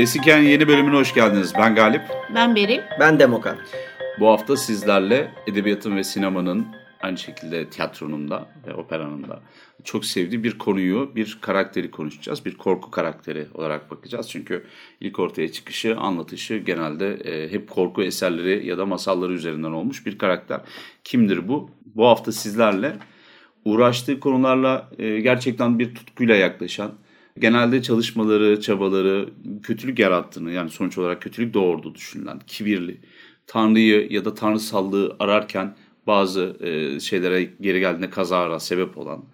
Gerisi yeni bölümüne hoş geldiniz. Ben Galip. Ben Beril. Ben Demokan. Bu hafta sizlerle edebiyatın ve sinemanın aynı şekilde tiyatronun da ve operanın da çok sevdiği bir konuyu, bir karakteri konuşacağız. Bir korku karakteri olarak bakacağız. Çünkü ilk ortaya çıkışı, anlatışı genelde e, hep korku eserleri ya da masalları üzerinden olmuş bir karakter. Kimdir bu? Bu hafta sizlerle uğraştığı konularla e, gerçekten bir tutkuyla yaklaşan, genelde çalışmaları, çabaları kötülük yarattığını yani sonuç olarak kötülük doğurdu düşünülen kibirli, Tanrı'yı ya da tanrısallığı ararken bazı e, şeylere geri geldiğinde kazara sebep olan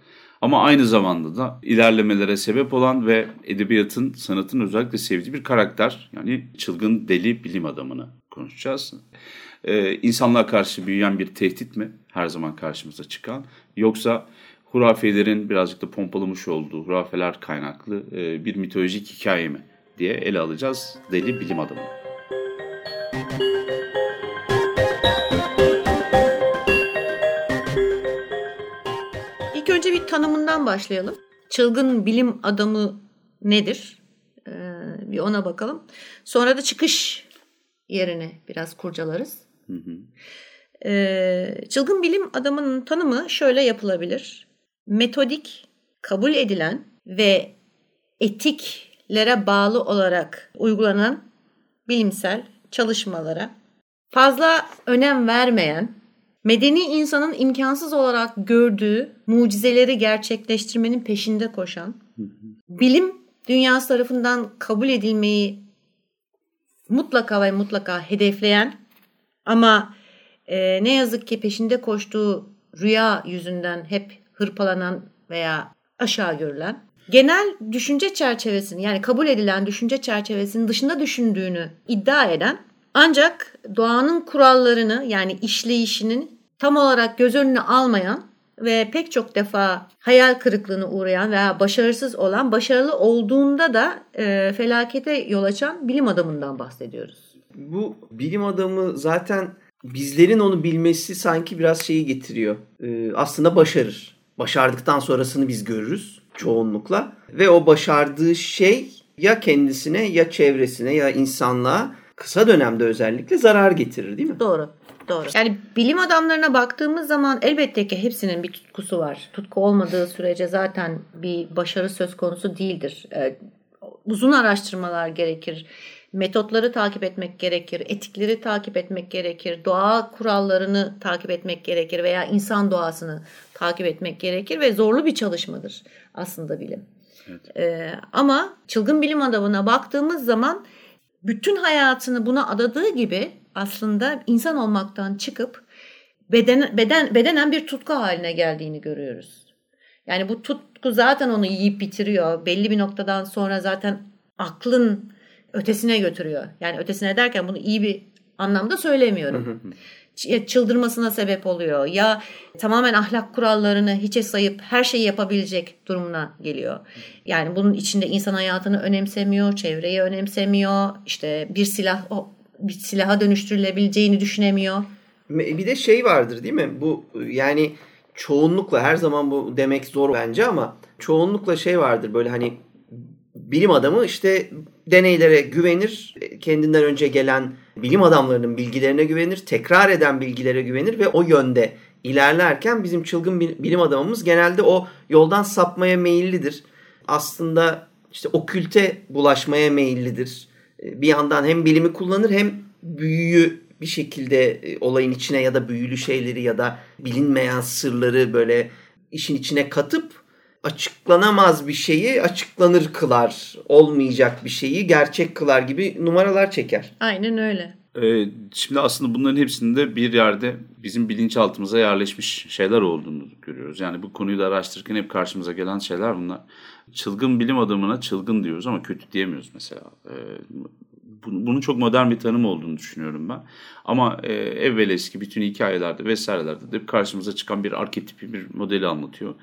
ama aynı zamanda da ilerlemelere sebep olan ve edebiyatın, sanatın özellikle sevdiği bir karakter. Yani çılgın deli bilim adamını konuşacağız. Ee, insanlığa karşı büyüyen bir tehdit mi her zaman karşımıza çıkan yoksa hurafelerin birazcık da pompalamış olduğu hurafeler kaynaklı e, bir mitolojik hikaye mi diye ele alacağız deli bilim adamı. Tanımından başlayalım. Çılgın bilim adamı nedir? Ee, bir ona bakalım. Sonra da çıkış yerini biraz kurcalarız. Hı hı. Ee, çılgın bilim adamının tanımı şöyle yapılabilir metodik, kabul edilen ve etiklere bağlı olarak uygulanan bilimsel çalışmalara fazla önem vermeyen, medeni insanın imkansız olarak gördüğü mucizeleri gerçekleştirmenin peşinde koşan, bilim dünyası tarafından kabul edilmeyi mutlaka ve mutlaka hedefleyen ama e, ne yazık ki peşinde koştuğu rüya yüzünden hep hırpalanan veya aşağı görülen genel düşünce çerçevesini yani kabul edilen düşünce çerçevesinin dışında düşündüğünü iddia eden ancak doğanın kurallarını yani işleyişinin tam olarak göz önüne almayan ve pek çok defa hayal kırıklığına uğrayan veya başarısız olan, başarılı olduğunda da e, felakete yol açan bilim adamından bahsediyoruz. Bu bilim adamı zaten bizlerin onu bilmesi sanki biraz şeyi getiriyor. E, aslında başarır başardıktan sonrasını biz görürüz çoğunlukla. Ve o başardığı şey ya kendisine ya çevresine ya insanlığa kısa dönemde özellikle zarar getirir değil mi? Doğru. Doğru. Yani bilim adamlarına baktığımız zaman elbette ki hepsinin bir tutkusu var. Tutku olmadığı sürece zaten bir başarı söz konusu değildir. Ee, uzun araştırmalar gerekir metotları takip etmek gerekir, etikleri takip etmek gerekir, doğa kurallarını takip etmek gerekir veya insan doğasını takip etmek gerekir ve zorlu bir çalışmadır aslında bilim. Evet. Ee, ama çılgın bilim adamına baktığımız zaman bütün hayatını buna adadığı gibi aslında insan olmaktan çıkıp beden, beden, bedenen bir tutku haline geldiğini görüyoruz. Yani bu tutku zaten onu yiyip bitiriyor. Belli bir noktadan sonra zaten aklın ötesine götürüyor. Yani ötesine derken bunu iyi bir anlamda söylemiyorum. çıldırmasına sebep oluyor. Ya tamamen ahlak kurallarını hiçe sayıp her şeyi yapabilecek durumuna geliyor. Yani bunun içinde insan hayatını önemsemiyor, çevreyi önemsemiyor. İşte bir silah o bir silaha dönüştürülebileceğini düşünemiyor. Bir de şey vardır değil mi? Bu yani çoğunlukla her zaman bu demek zor bence ama çoğunlukla şey vardır böyle hani bilim adamı işte deneylere güvenir, kendinden önce gelen bilim adamlarının bilgilerine güvenir, tekrar eden bilgilere güvenir ve o yönde ilerlerken bizim çılgın bilim adamımız genelde o yoldan sapmaya meyillidir. Aslında işte okülte bulaşmaya meyillidir. Bir yandan hem bilimi kullanır hem büyüyü bir şekilde e, olayın içine ya da büyülü şeyleri ya da bilinmeyen sırları böyle işin içine katıp açıklanamaz bir şeyi açıklanır kılar. Olmayacak bir şeyi gerçek kılar gibi numaralar çeker. Aynen öyle. Ee, şimdi aslında bunların hepsinde bir yerde bizim bilinçaltımıza yerleşmiş şeyler olduğunu görüyoruz. Yani bu konuyu da araştırırken hep karşımıza gelen şeyler bunlar. Çılgın bilim adamına çılgın diyoruz ama kötü diyemiyoruz mesela. Ee, bunun çok modern bir tanım olduğunu düşünüyorum ben. Ama e, evvel eski bütün hikayelerde vesairelerde de karşımıza çıkan bir arketipi bir modeli anlatıyor.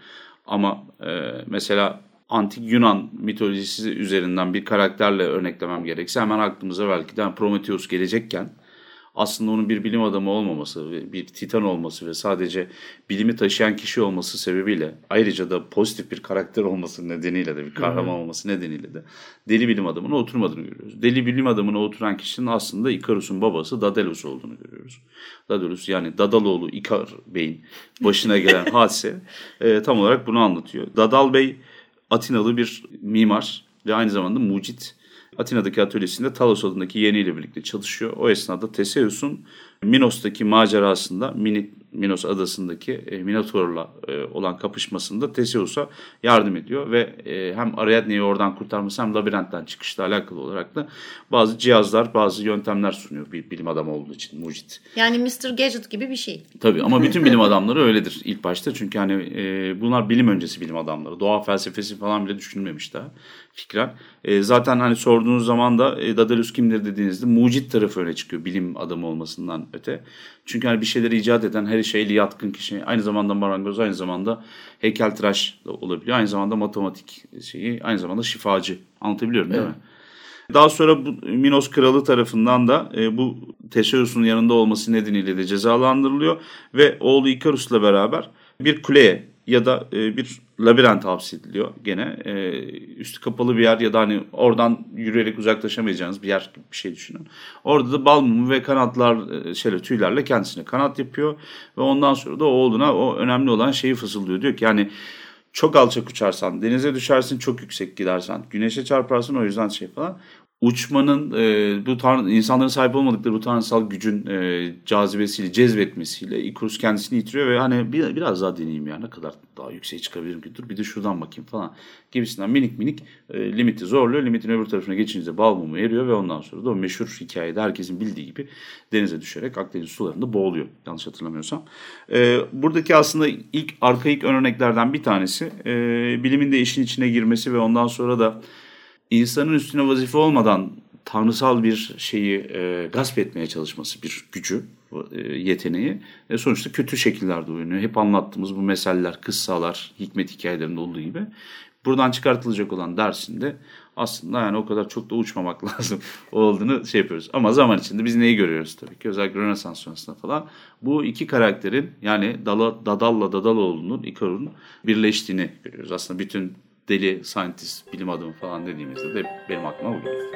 Ama e, mesela antik Yunan mitolojisi üzerinden bir karakterle örneklemem gerekse hemen aklımıza belki de Prometheus gelecekken aslında onun bir bilim adamı olmaması, bir titan olması ve sadece bilimi taşıyan kişi olması sebebiyle ayrıca da pozitif bir karakter olması nedeniyle de bir kahraman olması nedeniyle de deli bilim adamına oturmadığını görüyoruz. Deli bilim adamına oturan kişinin aslında Ikarus'un babası Daedalus olduğunu görüyoruz. Daedalus yani Dadaloğlu Ikar Bey'in başına gelen hadise e, tam olarak bunu anlatıyor. Dadal Bey Atinalı bir mimar ve aynı zamanda mucit. Atina'daki atölyesinde Talos adındaki yeğeniyle birlikte çalışıyor. O esnada Teseus'un Minos'taki macerasında Minos adasındaki e, Minotaur'la e, olan kapışmasında Teseus'a yardım ediyor ve e, hem Ariadne'yi oradan kurtarması hem labirentten çıkışla alakalı olarak da bazı cihazlar, bazı yöntemler sunuyor bir bilim adamı olduğu için mucit. Yani Mr. Gadget gibi bir şey. Tabii ama bütün bilim adamları öyledir ilk başta çünkü hani bunlar bilim öncesi bilim adamları. Doğa felsefesi falan bile düşünülmemiş daha fikren. zaten hani sorduğunuz zaman da e, Daedalus kimdir dediğinizde mucit tarafı öne çıkıyor bilim adamı olmasından öte. Çünkü hani bir şeyleri icat eden her şeyli yatkın kişi aynı zamanda marangoz aynı zamanda heykeltıraş da olabiliyor. Aynı zamanda matematik şeyi aynı zamanda şifacı anlatabiliyorum değil evet. mi? Daha sonra bu Minos kralı tarafından da e, bu Teseus'un yanında olması nedeniyle de cezalandırılıyor ve oğlu Ikarus'la beraber bir kuleye ya da e, bir labirent hapsediliyor gene. E, üstü kapalı bir yer ya da hani oradan yürüyerek uzaklaşamayacağınız bir yer gibi bir şey düşünün. Orada da bal mumu ve kanatlar e, şöyle tüylerle kendisine kanat yapıyor ve ondan sonra da oğluna o önemli olan şeyi fısıldıyor. Diyor ki yani çok alçak uçarsan, denize düşersin, çok yüksek gidersen, güneşe çarparsın o yüzden şey falan uçmanın e, bu tanrı, insanların sahip olmadıkları bu tanrısal gücün e, cazibesiyle, cezbetmesiyle Icarus kendisini yitiriyor ve hani bir, biraz daha deneyeyim ya ne kadar daha yükseğe çıkabilirim ki dur bir de şuradan bakayım falan gibisinden minik minik e, limiti zorluyor. Limitin öbür tarafına geçince bal mumu eriyor ve ondan sonra da o meşhur hikayede herkesin bildiği gibi denize düşerek Akdeniz sularında boğuluyor yanlış hatırlamıyorsam. E, buradaki aslında ilk arkaik örneklerden bir tanesi e, bilimin de işin içine girmesi ve ondan sonra da insanın üstüne vazife olmadan tanrısal bir şeyi e, gasp etmeye çalışması bir gücü, e, yeteneği e, sonuçta kötü şekillerde oynuyor. Hep anlattığımız bu meseleler, kıssalar, hikmet hikayelerinde olduğu gibi. Buradan çıkartılacak olan dersinde aslında yani o kadar çok da uçmamak lazım olduğunu şey yapıyoruz. Ama zaman içinde biz neyi görüyoruz tabii ki özellikle Rönesans sonrasında falan. Bu iki karakterin yani Dala, Dadal'la Dadaloğlu'nun, Ikarus'un birleştiğini görüyoruz. Aslında bütün deli scientist, bilim adamı falan dediğimizde de benim aklıma bu geliyor.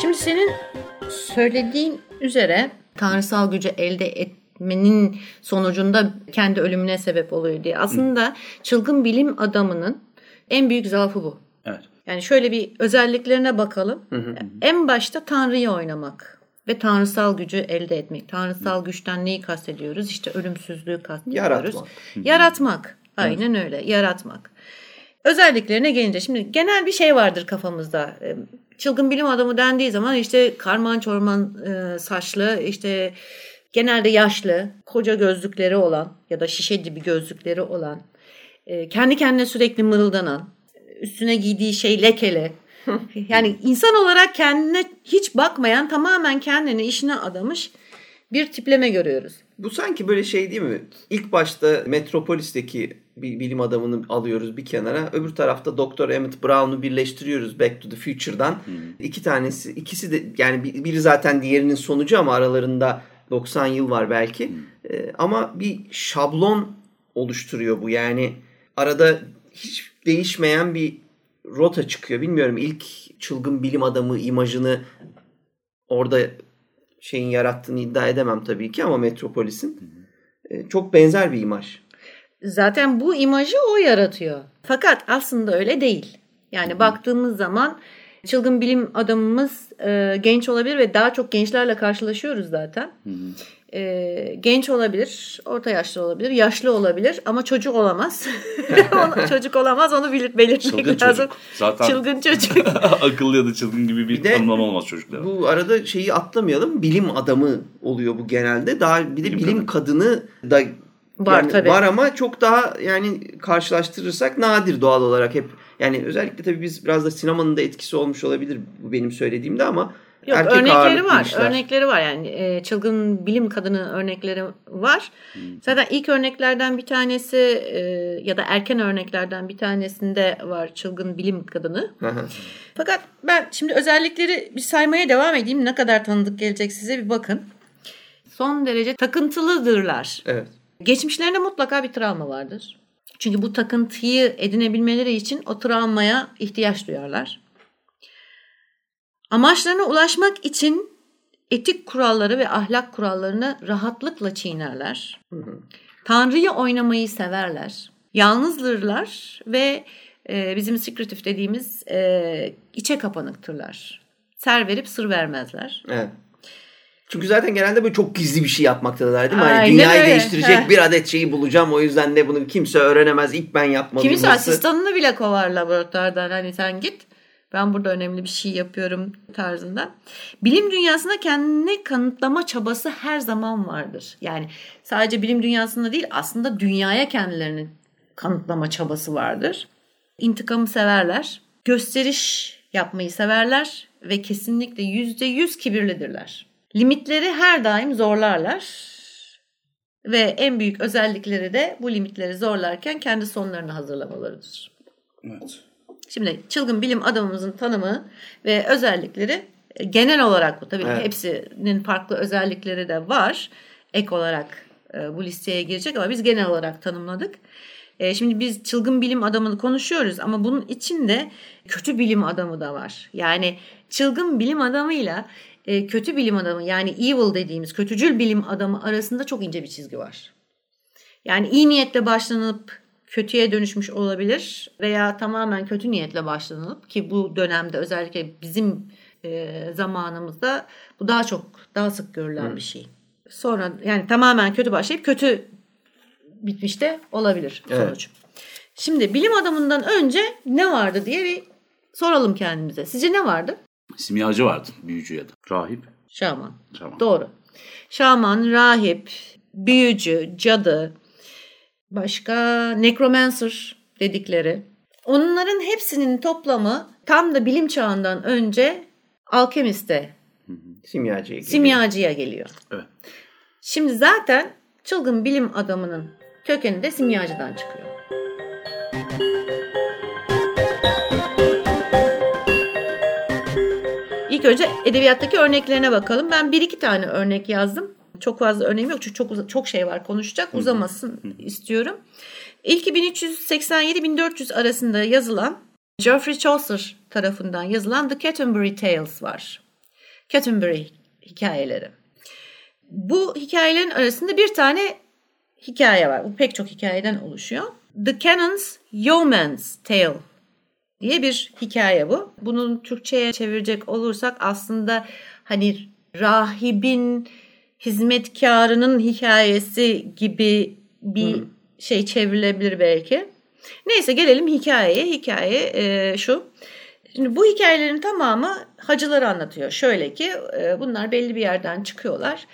Şimdi senin söylediğin üzere tanrısal gücü elde etmenin sonucunda kendi ölümüne sebep oluyor diye. Aslında Hı. çılgın bilim adamının en büyük zaafı bu. Evet. Yani şöyle bir özelliklerine bakalım. Hı hı. En başta Tanrı'yı oynamak ve tanrısal gücü elde etmek. Tanrısal güçten neyi kastediyoruz? İşte ölümsüzlüğü kastediyoruz. Yaratmak. Yaratmak. Aynen evet. öyle. Yaratmak. Özelliklerine gelince şimdi genel bir şey vardır kafamızda. Ee, çılgın bilim adamı dendiği zaman işte karman çorman e, saçlı, işte genelde yaşlı, koca gözlükleri olan ya da şişe gibi gözlükleri olan, e, kendi kendine sürekli mırıldanan, üstüne giydiği şey lekele, yani insan olarak kendine hiç bakmayan tamamen kendini işine adamış bir tipleme görüyoruz. Bu sanki böyle şey değil mi? İlk başta Metropolis'teki bir bilim adamını alıyoruz bir kenara. Öbür tarafta Doktor Emmett Brown'u birleştiriyoruz Back to the Future'dan. Hmm. İki tanesi, ikisi de yani biri zaten diğerinin sonucu ama aralarında 90 yıl var belki. Hmm. Ee, ama bir şablon oluşturuyor bu. Yani arada hiç değişmeyen bir rota çıkıyor. Bilmiyorum ilk çılgın bilim adamı imajını orada şeyin yarattığını iddia edemem tabii ki ama Metropolis'in e, çok benzer bir imaj. Zaten bu imajı o yaratıyor. Fakat aslında öyle değil. Yani Hı-hı. baktığımız zaman çılgın bilim adamımız e, genç olabilir ve daha çok gençlerle karşılaşıyoruz zaten. Hı-hı e, genç olabilir, orta yaşlı olabilir, yaşlı olabilir ama çocuk olamaz. çocuk olamaz onu bilir, belirtmek çılgın lazım. Çocuk. Zaten çılgın çocuk. akıllı ya da çılgın gibi bir, bir tanımlama olmaz çocuklar. Bu arada şeyi atlamayalım. Bilim adamı oluyor bu genelde. Daha bir de bilim, bilim kadını da Var yani tabii. Var ama çok daha yani karşılaştırırsak nadir doğal olarak hep. Yani özellikle tabii biz biraz da sinemanın da etkisi olmuş olabilir bu benim söylediğimde ama Yok erkek örnekleri var. işler. Örnekleri var yani e, çılgın bilim kadını örnekleri var. Zaten ilk örneklerden bir tanesi e, ya da erken örneklerden bir tanesinde var çılgın bilim kadını. Fakat ben şimdi özellikleri bir saymaya devam edeyim. Ne kadar tanıdık gelecek size bir bakın. Son derece takıntılıdırlar. evet. Geçmişlerinde mutlaka bir travma vardır. Çünkü bu takıntıyı edinebilmeleri için o travmaya ihtiyaç duyarlar. Amaçlarına ulaşmak için etik kuralları ve ahlak kurallarını rahatlıkla çiğnerler. Tanrı'yı oynamayı severler. Yalnızdırlar ve e, bizim secretive dediğimiz e, içe kapanıktırlar. Ser verip sır vermezler. Evet. Çünkü zaten genelde böyle çok gizli bir şey yapmaktadılar değil mi? Hani Aynen dünyayı öyle. değiştirecek Heh. bir adet şeyi bulacağım. O yüzden de bunu kimse öğrenemez. İlk ben yapmalıyım. Kimisi asistanını bile kovar laboratuvardan. Hani sen git ben burada önemli bir şey yapıyorum tarzında. Bilim dünyasında kendini kanıtlama çabası her zaman vardır. Yani sadece bilim dünyasında değil aslında dünyaya kendilerini kanıtlama çabası vardır. İntikamı severler. Gösteriş yapmayı severler ve kesinlikle yüzde yüz kibirlidirler. Limitleri her daim zorlarlar. Ve en büyük özellikleri de bu limitleri zorlarken kendi sonlarını hazırlamalarıdır. Evet. Şimdi çılgın bilim adamımızın tanımı ve özellikleri e, genel olarak bu. Tabii Evet. hepsinin farklı özellikleri de var. Ek olarak e, bu listeye girecek ama biz genel olarak tanımladık. E, Şimdi biz çılgın bilim adamını konuşuyoruz ama bunun içinde kötü bilim adamı da var. Yani çılgın bilim adamıyla kötü bilim adamı yani evil dediğimiz kötücül bilim adamı arasında çok ince bir çizgi var. Yani iyi niyetle başlanıp kötüye dönüşmüş olabilir veya tamamen kötü niyetle başlanıp ki bu dönemde özellikle bizim e, zamanımızda bu daha çok daha sık görülen bir şey. Sonra yani tamamen kötü başlayıp kötü bitmiş de olabilir Evet. sonuç. Şimdi bilim adamından önce ne vardı diye bir soralım kendimize. Sizce ne vardı? Simyacı vardı. Büyücü ya da. Rahip. Şaman. Tamam. Doğru. Şaman, rahip, büyücü, cadı, başka necromancer dedikleri. Onların hepsinin toplamı tam da bilim çağından önce alkemiste, Simyacıya geliyor. simyacıya geliyor. Evet. Şimdi zaten çılgın bilim adamının kökeni de simyacıdan çıkıyor. İlk önce edebiyattaki örneklerine bakalım. Ben bir iki tane örnek yazdım. Çok fazla örneğim yok çünkü çok çok şey var konuşacak. Uzamasın istiyorum. İlki 1387-1400 arasında yazılan Geoffrey Chaucer tarafından yazılan The Canterbury Tales var. Canterbury hikayeleri. Bu hikayelerin arasında bir tane hikaye var. Bu pek çok hikayeden oluşuyor. The Canon's Yeoman's Tale diye bir hikaye bu. Bunun Türkçe'ye çevirecek olursak aslında hani rahibin hizmetkarının hikayesi gibi bir şey çevrilebilir belki. Neyse gelelim hikayeye. Hikaye e, şu. Şimdi bu hikayelerin tamamı hacıları anlatıyor. Şöyle ki e, bunlar belli bir yerden çıkıyorlar.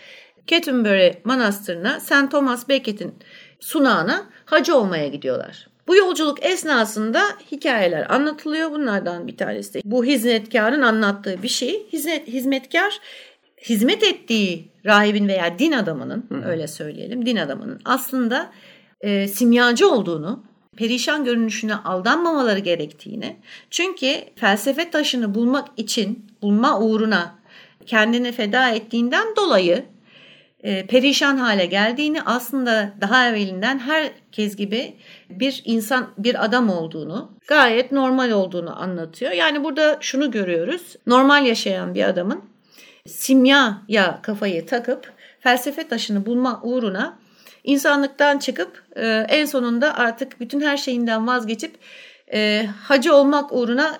Canterbury Manastırı'na St. Thomas Becket'in sunağına hacı olmaya gidiyorlar. Bu yolculuk esnasında hikayeler anlatılıyor. Bunlardan bir tanesi de bu hizmetkarın anlattığı bir şey. Hizmet, hizmetkar hizmet ettiği rahibin veya din adamının öyle söyleyelim din adamının aslında e, simyacı olduğunu perişan görünüşüne aldanmamaları gerektiğini çünkü felsefe taşını bulmak için bulma uğruna kendini feda ettiğinden dolayı e, perişan hale geldiğini aslında daha evvelinden herkes gibi bir insan bir adam olduğunu gayet normal olduğunu anlatıyor. Yani burada şunu görüyoruz normal yaşayan bir adamın simyaya kafayı takıp felsefe taşını bulma uğruna insanlıktan çıkıp e, en sonunda artık bütün her şeyinden vazgeçip e, hacı olmak uğruna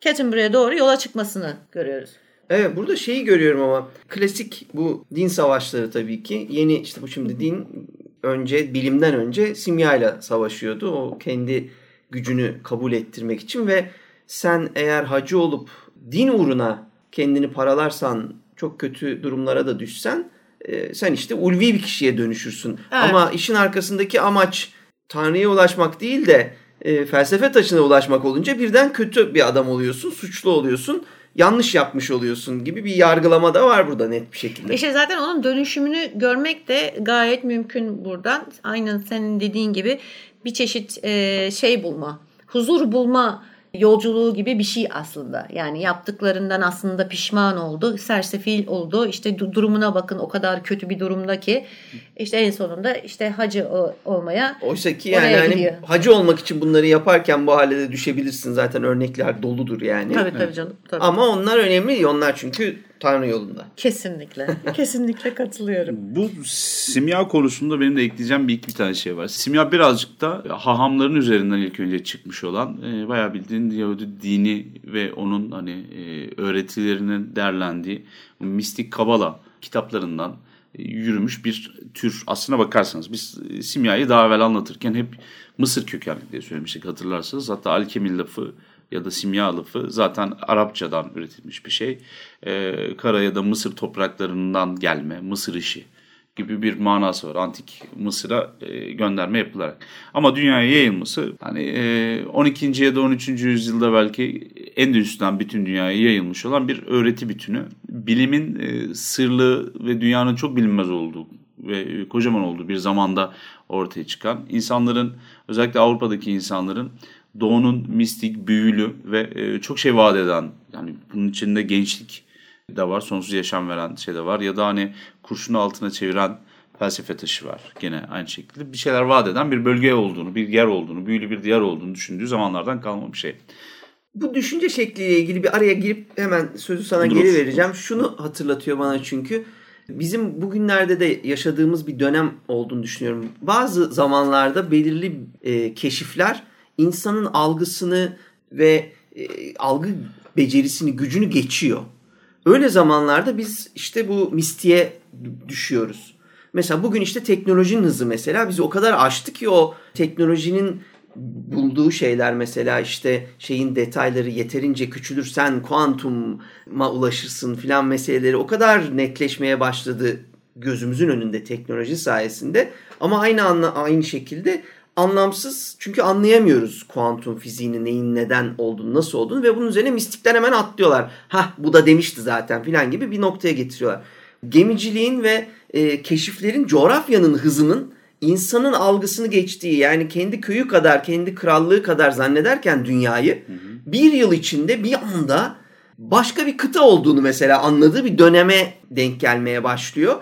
Canterbury'e doğru yola çıkmasını görüyoruz. Evet burada şeyi görüyorum ama klasik bu din savaşları tabii ki yeni işte bu şimdi din önce bilimden önce simyayla savaşıyordu. O kendi gücünü kabul ettirmek için ve sen eğer hacı olup din uğruna kendini paralarsan çok kötü durumlara da düşsen e, sen işte ulvi bir kişiye dönüşürsün. Evet. Ama işin arkasındaki amaç Tanrı'ya ulaşmak değil de e, felsefe taşına ulaşmak olunca birden kötü bir adam oluyorsun, suçlu oluyorsun, yanlış yapmış oluyorsun gibi bir yargılama da var burada net bir şekilde. İşte zaten onun dönüşümünü görmek de gayet mümkün buradan. Aynen senin dediğin gibi bir çeşit e, şey bulma, huzur bulma yolculuğu gibi bir şey aslında. Yani yaptıklarından aslında pişman oldu, sersefil oldu. İşte du- durumuna bakın o kadar kötü bir durumda ki işte en sonunda işte hacı olmaya Oysa ki yani hani hacı olmak için bunları yaparken bu hale de düşebilirsin. Zaten örnekler doludur yani. tabii tabii canım. Tabii. Ama onlar önemli değil. Onlar çünkü Tanrı yolunda. Kesinlikle. Kesinlikle katılıyorum. Bu simya konusunda benim de ekleyeceğim bir iki bir tane şey var. Simya birazcık da hahamların üzerinden ilk önce çıkmış olan e, bayağı bildiğin Yahudi dini ve onun hani e, öğretilerinin derlendiği mistik kabala kitaplarından e, yürümüş bir tür. Aslına bakarsanız biz e, simyayı daha evvel anlatırken hep Mısır kökenli diye söylemiştik hatırlarsanız. Hatta alkemi lafı ya da simya lafı zaten Arapçadan üretilmiş bir şey. Ee, Kara ya da Mısır topraklarından gelme, Mısır işi gibi bir manası var. Antik Mısır'a e, gönderme yapılarak. Ama dünyaya yayılması hani e, 12. ya da 13. yüzyılda belki Endülüs'ten bütün dünyaya yayılmış olan bir öğreti bütünü. Bilimin e, sırlı ve dünyanın çok bilinmez olduğu ve e, kocaman olduğu bir zamanda ortaya çıkan insanların özellikle Avrupa'daki insanların doğunun mistik, büyülü ve e, çok şey vaat eden yani bunun içinde gençlik de var, sonsuz yaşam veren şey de var ya da hani kurşunu altına çeviren felsefe taşı var gene aynı şekilde. Bir şeyler vaat eden bir bölge olduğunu, bir yer olduğunu, büyülü bir diyar olduğunu düşündüğü zamanlardan kalma bir şey. Bu düşünce şekliyle ilgili bir araya girip hemen sözü sana geri vereceğim. Şunu hatırlatıyor bana çünkü bizim bugünlerde de yaşadığımız bir dönem olduğunu düşünüyorum. Bazı zamanlarda belirli e, keşifler insanın algısını ve e, algı becerisini, gücünü geçiyor. Öyle zamanlarda biz işte bu mistiğe düşüyoruz. Mesela bugün işte teknolojinin hızı mesela bizi o kadar aştı ki o teknolojinin bulduğu şeyler mesela işte şeyin detayları yeterince küçülürsen kuantuma ulaşırsın filan meseleleri o kadar netleşmeye başladı gözümüzün önünde teknoloji sayesinde ama aynı anla, aynı şekilde anlamsız çünkü anlayamıyoruz kuantum fiziğinin neyin neden olduğunu nasıl olduğunu ve bunun üzerine mistikler hemen atlıyorlar. Ha bu da demişti zaten filan gibi bir noktaya getiriyorlar. Gemiciliğin ve e, keşiflerin coğrafyanın hızının insanın algısını geçtiği yani kendi köyü kadar kendi krallığı kadar zannederken dünyayı bir yıl içinde bir anda başka bir kıta olduğunu mesela anladığı bir döneme denk gelmeye başlıyor.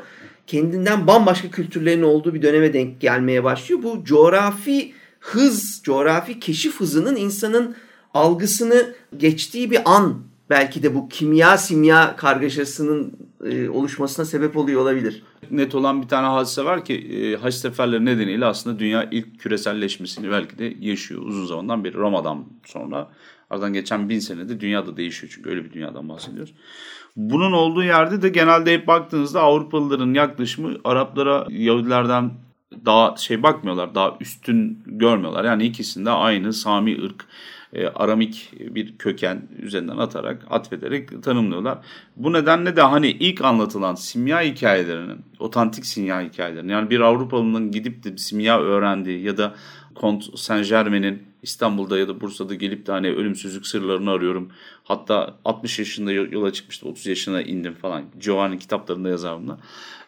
Kendinden bambaşka kültürlerin olduğu bir döneme denk gelmeye başlıyor. Bu coğrafi hız, coğrafi keşif hızının insanın algısını geçtiği bir an belki de bu kimya simya kargaşasının e, oluşmasına sebep oluyor olabilir. Net olan bir tane hadise var ki e, haç seferleri nedeniyle aslında dünya ilk küreselleşmesini belki de yaşıyor uzun zamandan beri Roma'dan sonra. Aradan geçen bin senede dünyada değişiyor çünkü öyle bir dünyadan bahsediyoruz. Bunun olduğu yerde de genelde hep baktığınızda Avrupalıların yaklaşımı Araplara Yahudilerden daha şey bakmıyorlar, daha üstün görmüyorlar. Yani ikisinde aynı Sami ırk, e, Aramik bir köken üzerinden atarak, atfederek tanımlıyorlar. Bu nedenle de hani ilk anlatılan simya hikayelerinin, otantik simya hikayelerinin yani bir Avrupalı'nın gidip de simya öğrendiği ya da Kont Saint Germain'in İstanbul'da ya da Bursa'da gelip de hani ölümsüzlük sırlarını arıyorum. Hatta 60 yaşında yola çıkmıştı 30 yaşına indim falan. Giovanni kitaplarında yazar bunlar.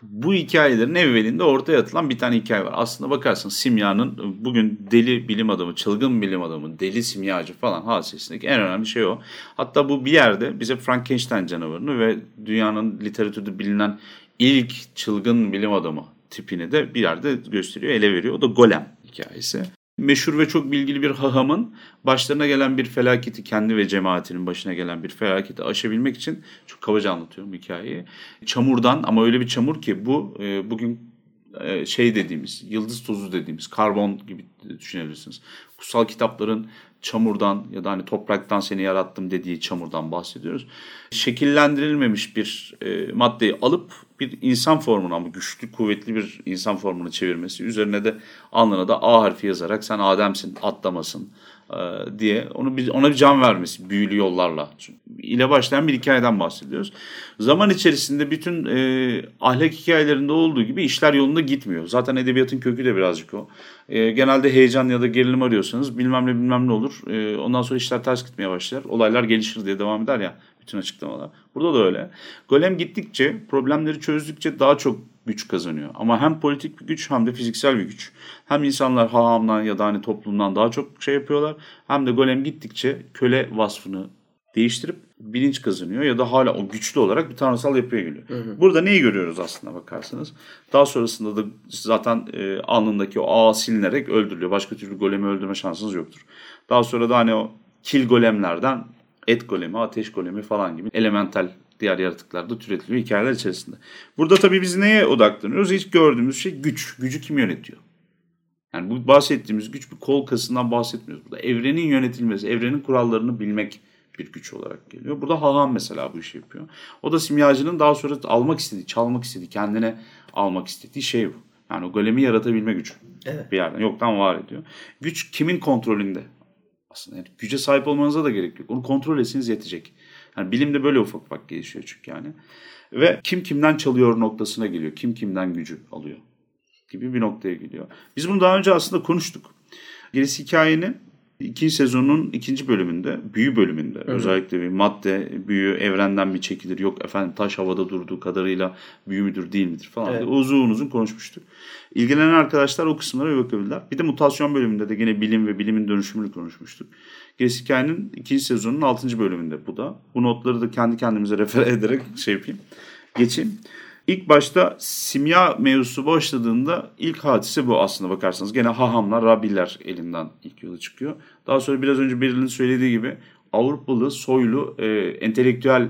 Bu hikayelerin evvelinde ortaya atılan bir tane hikaye var. Aslında bakarsan simyanın bugün deli bilim adamı, çılgın bilim adamı, deli simyacı falan hadisesindeki en önemli şey o. Hatta bu bir yerde bize Frankenstein canavarını ve dünyanın literatürde bilinen ilk çılgın bilim adamı tipini de bir yerde gösteriyor, ele veriyor. O da Golem hikayesi. Meşhur ve çok bilgili bir hahamın başlarına gelen bir felaketi, kendi ve cemaatinin başına gelen bir felaketi aşabilmek için çok kabaca anlatıyorum hikayeyi. Çamurdan ama öyle bir çamur ki bu e, bugün e, şey dediğimiz, yıldız tozu dediğimiz, karbon gibi düşünebilirsiniz. Kutsal kitapların çamurdan ya da hani topraktan seni yarattım dediği çamurdan bahsediyoruz. Şekillendirilmemiş bir e, maddeyi alıp bir insan formuna ama güçlü kuvvetli bir insan formuna çevirmesi. Üzerine de alnına da A harfi yazarak sen Adem'sin atlamasın. e, diye onu bir, ona bir can vermesi büyülü yollarla ile başlayan bir hikayeden bahsediyoruz. Zaman içerisinde bütün e, ahlak hikayelerinde olduğu gibi işler yolunda gitmiyor. Zaten edebiyatın kökü de birazcık o. E, genelde heyecan ya da gerilim arıyorsanız bilmem ne bilmem ne olur. E, ondan sonra işler ters gitmeye başlar. Olaylar gelişir diye devam eder ya bütün açıklamalar. Burada da öyle. Golem gittikçe, problemleri çözdükçe daha çok güç kazanıyor. Ama hem politik bir güç hem de fiziksel bir güç. Hem insanlar hahamdan ya da hani toplumdan daha çok şey yapıyorlar. Hem de golem gittikçe köle vasfını değiştirip bilinç kazanıyor ya da hala o güçlü olarak bir tanrısal yapıya geliyor. Hı hı. Burada neyi görüyoruz aslında bakarsanız? Daha sonrasında da zaten e, alnındaki o ağ silinerek öldürülüyor. Başka türlü golemi öldürme şansınız yoktur. Daha sonra da hani o kil golemlerden et golemi, ateş golemi falan gibi elemental diğer yaratıklarda türetiliyor hikayeler içerisinde. Burada tabii biz neye odaklanıyoruz? Hiç gördüğümüz şey güç. Gücü kim yönetiyor? Yani bu bahsettiğimiz güç bir kol kasından bahsetmiyoruz. Burada evrenin yönetilmesi, evrenin kurallarını bilmek bir güç olarak geliyor. Burada Haham mesela bu işi yapıyor. O da simyacının daha sonra almak istediği, çalmak istediği, kendine almak istediği şey bu. Yani o golemi yaratabilme gücü. Evet. Bir yerden yoktan var ediyor. Güç kimin kontrolünde? Aslında yani güce sahip olmanıza da gerek yok. Onu kontrol etseniz yetecek. Yani bilimde böyle ufak ufak gelişiyor çünkü yani. Ve kim kimden çalıyor noktasına geliyor. Kim kimden gücü alıyor gibi bir noktaya geliyor. Biz bunu daha önce aslında konuştuk. Gerisi hikayenin ikinci sezonun ikinci bölümünde, büyü bölümünde evet. özellikle bir madde, büyü evrenden bir çekilir. Yok efendim taş havada durduğu kadarıyla büyü müdür değil midir falan evet. uzun uzun konuşmuştuk. İlgilenen arkadaşlar o kısımlara bir bakabilirler. Bir de mutasyon bölümünde de yine bilim ve bilimin dönüşümünü konuşmuştuk. Gerisi hikayenin ikinci sezonun altıncı bölümünde bu da. Bu notları da kendi kendimize refer ederek şey yapayım. Geçeyim. İlk başta simya mevzusu başladığında ilk hadise bu aslında bakarsanız. Gene hahamlar, rabiller elinden ilk yola çıkıyor. Daha sonra biraz önce Beril'in söylediği gibi Avrupalı, soylu, e, entelektüel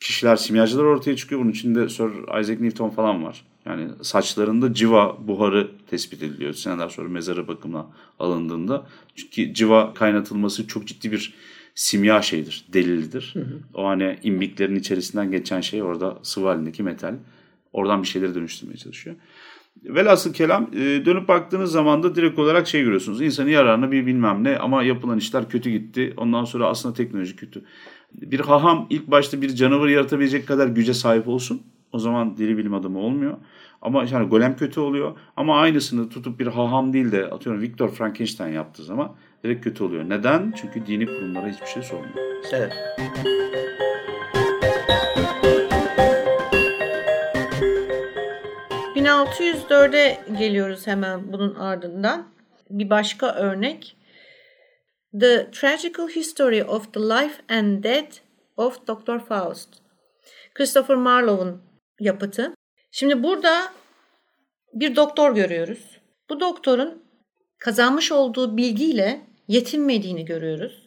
kişiler, simyacılar ortaya çıkıyor. Bunun içinde Sir Isaac Newton falan var. Yani saçlarında civa buharı tespit ediliyor. Seneler sonra mezarı bakımına alındığında. Çünkü civa kaynatılması çok ciddi bir simya şeydir, delildir. Hı hı. O hani imbiklerin içerisinden geçen şey orada sıvı halindeki metal. Oradan bir şeyleri dönüştürmeye çalışıyor. Velhasıl kelam e, dönüp baktığınız zaman da direkt olarak şey görüyorsunuz. İnsanı yararına bir bilmem ne ama yapılan işler kötü gitti. Ondan sonra aslında teknoloji kötü. Bir haham ilk başta bir canavar yaratabilecek kadar güce sahip olsun. O zaman deli bilim adamı olmuyor. Ama yani golem kötü oluyor. Ama aynısını tutup bir haham değil de atıyorum Victor Frankenstein yaptığı zaman direkt kötü oluyor. Neden? Çünkü dini kurumlara hiçbir şey sormuyor. Evet. ...1604'e geliyoruz hemen bunun ardından. Bir başka örnek. The Tragical History of the Life and Death of Dr. Faust. Christopher Marlowe'un yapıtı. Şimdi burada bir doktor görüyoruz. Bu doktorun kazanmış olduğu bilgiyle yetinmediğini görüyoruz.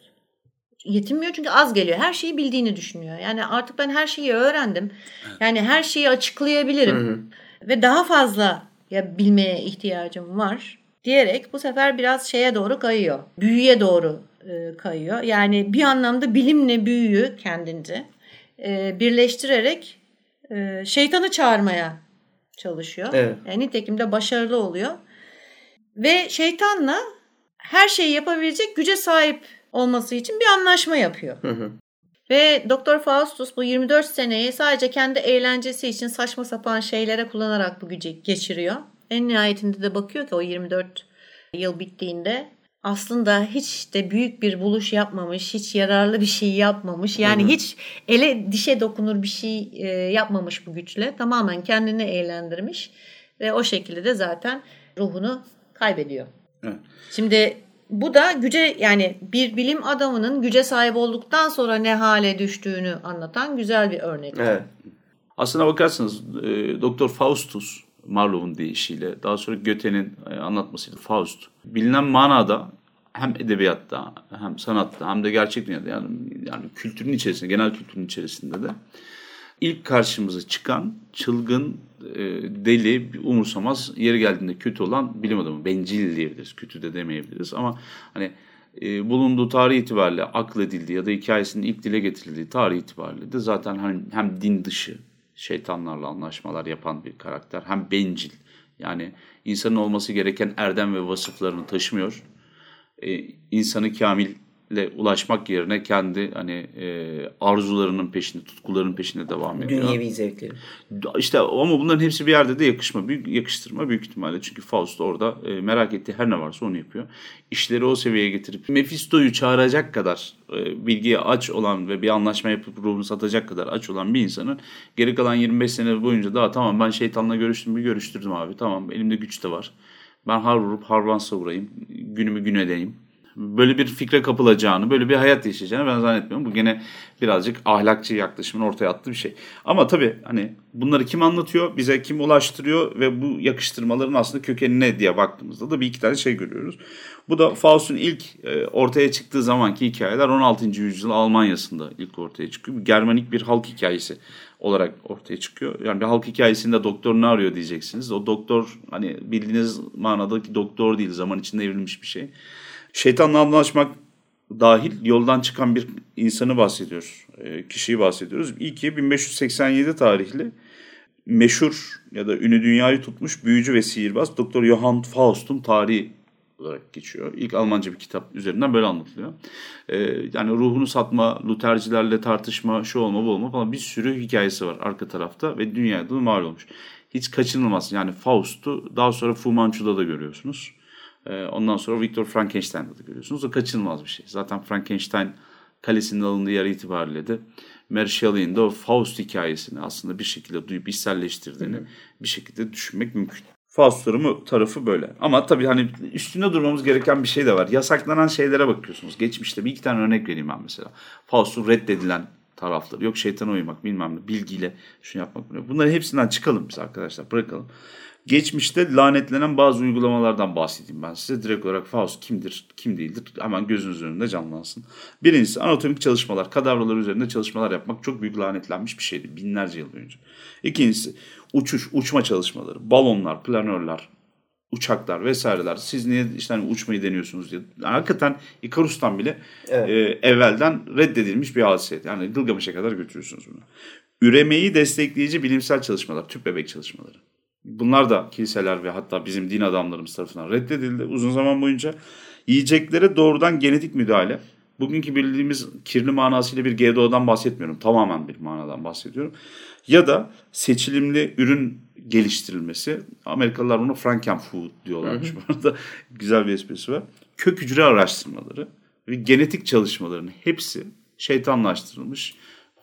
Yetinmiyor çünkü az geliyor. Her şeyi bildiğini düşünüyor. Yani artık ben her şeyi öğrendim. Yani her şeyi açıklayabilirim. Hı hı. Ve daha fazla ya bilmeye ihtiyacım var diyerek bu sefer biraz şeye doğru kayıyor. Büyüye doğru e, kayıyor. Yani bir anlamda bilimle büyüyü kendince e, birleştirerek e, şeytanı çağırmaya çalışıyor. Evet. Yani nitekim de başarılı oluyor. Ve şeytanla her şeyi yapabilecek güce sahip olması için bir anlaşma yapıyor. Hı hı. Ve Doktor Faustus bu 24 seneyi sadece kendi eğlencesi için saçma sapan şeylere kullanarak bu gücü geçiriyor. En nihayetinde de bakıyor ki o 24 yıl bittiğinde aslında hiç de büyük bir buluş yapmamış, hiç yararlı bir şey yapmamış. Yani hı hı. hiç ele dişe dokunur bir şey e, yapmamış bu güçle. Tamamen kendini eğlendirmiş ve o şekilde de zaten ruhunu kaybediyor. Evet. Şimdi bu da güce yani bir bilim adamının güce sahip olduktan sonra ne hale düştüğünü anlatan güzel bir örnek. Evet. Aslına bakarsanız e, Doktor Faustus Marlowe'un deyişiyle daha sonra Göte'nin e, anlatmasıyla Faust bilinen manada hem edebiyatta hem sanatta hem de gerçek dünyada yani, yani kültürün içerisinde genel kültürün içerisinde de ilk karşımıza çıkan çılgın e, deli, umursamaz, yeri geldiğinde kötü olan bilim adamı. Bencil diyebiliriz, kötü de demeyebiliriz ama hani e, bulunduğu tarih itibariyle akledildiği ya da hikayesinin ilk dile getirildiği tarih itibariyle de zaten hani hem din dışı şeytanlarla anlaşmalar yapan bir karakter. Hem bencil yani insanın olması gereken erdem ve vasıflarını taşımıyor. E, insanı kamil ulaşmak yerine kendi hani e, arzularının peşinde, tutkularının peşinde devam ediyor. Dünyevi zevkleri. İşte ama bunların hepsi bir yerde de yakışma, büyük, yakıştırma büyük ihtimalle. Çünkü Faust orada e, merak ettiği her ne varsa onu yapıyor. İşleri o seviyeye getirip Mephisto'yu çağıracak kadar e, bilgiye aç olan ve bir anlaşma yapıp ruhunu satacak kadar aç olan bir insanın geri kalan 25 sene boyunca daha tamam ben şeytanla görüştüm bir görüştürdüm abi tamam elimde güç de var. Ben har vurup harvan savurayım, günümü gün edeyim böyle bir fikre kapılacağını, böyle bir hayat yaşayacağını ben zannetmiyorum. Bu gene birazcık ahlakçı yaklaşımın ortaya attığı bir şey. Ama tabii hani bunları kim anlatıyor, bize kim ulaştırıyor ve bu yakıştırmaların aslında kökeni ne diye baktığımızda da bir iki tane şey görüyoruz. Bu da Faust'un ilk e, ortaya çıktığı zamanki hikayeler 16. yüzyıl Almanya'sında ilk ortaya çıkıyor. Germanik bir halk hikayesi olarak ortaya çıkıyor. Yani bir halk hikayesinde doktor ne arıyor diyeceksiniz. O doktor hani bildiğiniz manadaki doktor değil zaman içinde evrilmiş bir şey şeytanla anlaşmak dahil yoldan çıkan bir insanı bahsediyoruz. E, kişiyi bahsediyoruz. İlki 1587 tarihli meşhur ya da ünü dünyayı tutmuş büyücü ve sihirbaz Doktor Johann Faust'un tarihi olarak geçiyor. İlk Almanca bir kitap üzerinden böyle anlatılıyor. Ee, yani ruhunu satma, Lutercilerle tartışma, şu olma bu olma falan bir sürü hikayesi var arka tarafta ve dünyada da mal olmuş. Hiç kaçınılmaz. Yani Faust'u daha sonra Fu Manchu'da da görüyorsunuz. Ee, ondan sonra Victor Frankenstein'da da görüyorsunuz. O kaçınılmaz bir şey. Zaten Frankenstein kalesinin alındığı yer itibariyle de Mary Shelley'in de o Faust hikayesini aslında bir şekilde duyup içselleştirdiğini bir şekilde düşünmek mümkün. Faust'ların tarafı böyle. Ama tabii hani üstünde durmamız gereken bir şey de var. Yasaklanan şeylere bakıyorsunuz. Geçmişte bir iki tane örnek vereyim ben mesela. Faust'un reddedilen tarafları. Yok şeytana uymak bilmem ne bilgiyle şunu yapmak. Bunların hepsinden çıkalım biz arkadaşlar bırakalım. Geçmişte lanetlenen bazı uygulamalardan bahsedeyim ben size. Direkt olarak Faust kimdir, kim değildir hemen gözünüz önünde canlansın. Birincisi anatomik çalışmalar, kadavralar üzerinde çalışmalar yapmak çok büyük lanetlenmiş bir şeydi binlerce yıl önce. İkincisi uçuş, uçma çalışmaları, balonlar, planörler, uçaklar vesaireler. Siz niye işte hani uçmayı deniyorsunuz diye. Yani hakikaten Ikarus'tan bile evet. e, evvelden reddedilmiş bir hadise. Yani Gılgamış'a kadar götürüyorsunuz bunu. Üremeyi destekleyici bilimsel çalışmalar, tüp bebek çalışmaları. Bunlar da kiliseler ve hatta bizim din adamlarımız tarafından reddedildi uzun zaman boyunca. Yiyeceklere doğrudan genetik müdahale. Bugünkü bildiğimiz kirli manasıyla bir GDO'dan bahsetmiyorum. Tamamen bir manadan bahsediyorum. Ya da seçilimli ürün geliştirilmesi. Amerikalılar bunu Frankenfood diyorlarmış. Bu arada güzel bir esprisi var. Kök hücre araştırmaları ve genetik çalışmaların hepsi şeytanlaştırılmış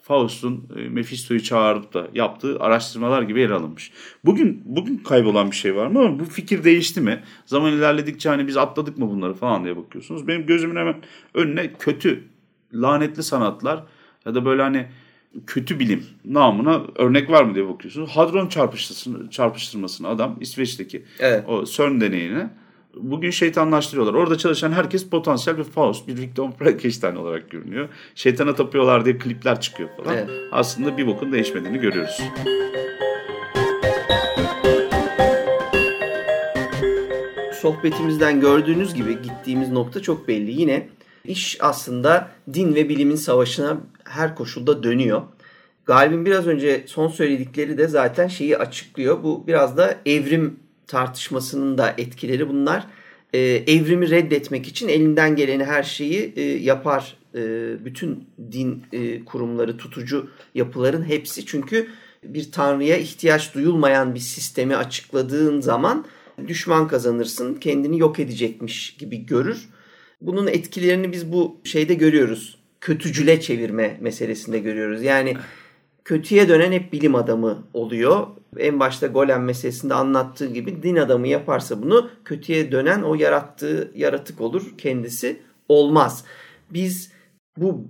Faust'un e, Mephisto'yu çağırıp da yaptığı araştırmalar gibi yer alınmış. Bugün bugün kaybolan bir şey var mı ama bu fikir değişti mi? Zaman ilerledikçe hani biz atladık mı bunları falan diye bakıyorsunuz. Benim gözümün hemen önüne kötü, lanetli sanatlar ya da böyle hani kötü bilim namına örnek var mı diye bakıyorsunuz. Hadron çarpıştırmasını adam İsveç'teki evet. o CERN deneyine bugün şeytanlaştırıyorlar. Orada çalışan herkes potansiyel bir Faust, bir Victor Frankenstein olarak görünüyor. Şeytana tapıyorlar diye klipler çıkıyor falan. Evet. Aslında bir bokun değişmediğini görüyoruz. Sohbetimizden gördüğünüz gibi gittiğimiz nokta çok belli. Yine iş aslında din ve bilimin savaşına her koşulda dönüyor. Galib'in biraz önce son söyledikleri de zaten şeyi açıklıyor. Bu biraz da evrim tartışmasının da etkileri bunlar. E, evrimi reddetmek için elinden geleni her şeyi e, yapar. E, bütün din e, kurumları, tutucu yapıların hepsi. Çünkü bir tanrıya ihtiyaç duyulmayan bir sistemi açıkladığın zaman düşman kazanırsın, kendini yok edecekmiş gibi görür. Bunun etkilerini biz bu şeyde görüyoruz. Kötücüle çevirme meselesinde görüyoruz. Yani kötüye dönen hep bilim adamı oluyor. En başta Golem meselesinde anlattığı gibi din adamı yaparsa bunu kötüye dönen o yarattığı yaratık olur. Kendisi olmaz. Biz bu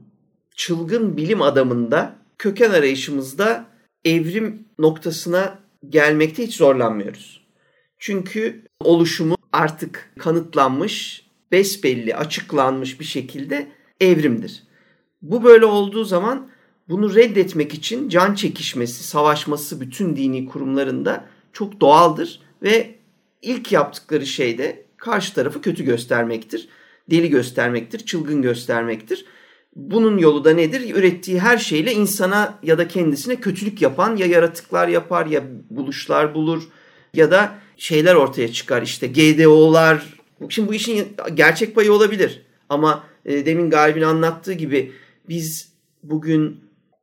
çılgın bilim adamında köken arayışımızda evrim noktasına gelmekte hiç zorlanmıyoruz. Çünkü oluşumu artık kanıtlanmış, besbelli, açıklanmış bir şekilde evrimdir. Bu böyle olduğu zaman bunu reddetmek için can çekişmesi, savaşması bütün dini kurumlarında çok doğaldır ve ilk yaptıkları şey de karşı tarafı kötü göstermektir. Deli göstermektir, çılgın göstermektir. Bunun yolu da nedir? Ürettiği her şeyle insana ya da kendisine kötülük yapan ya yaratıklar yapar ya buluşlar bulur ya da şeyler ortaya çıkar. İşte GDO'lar Şimdi bu işin gerçek payı olabilir. Ama e, demin Galip'in anlattığı gibi biz bugün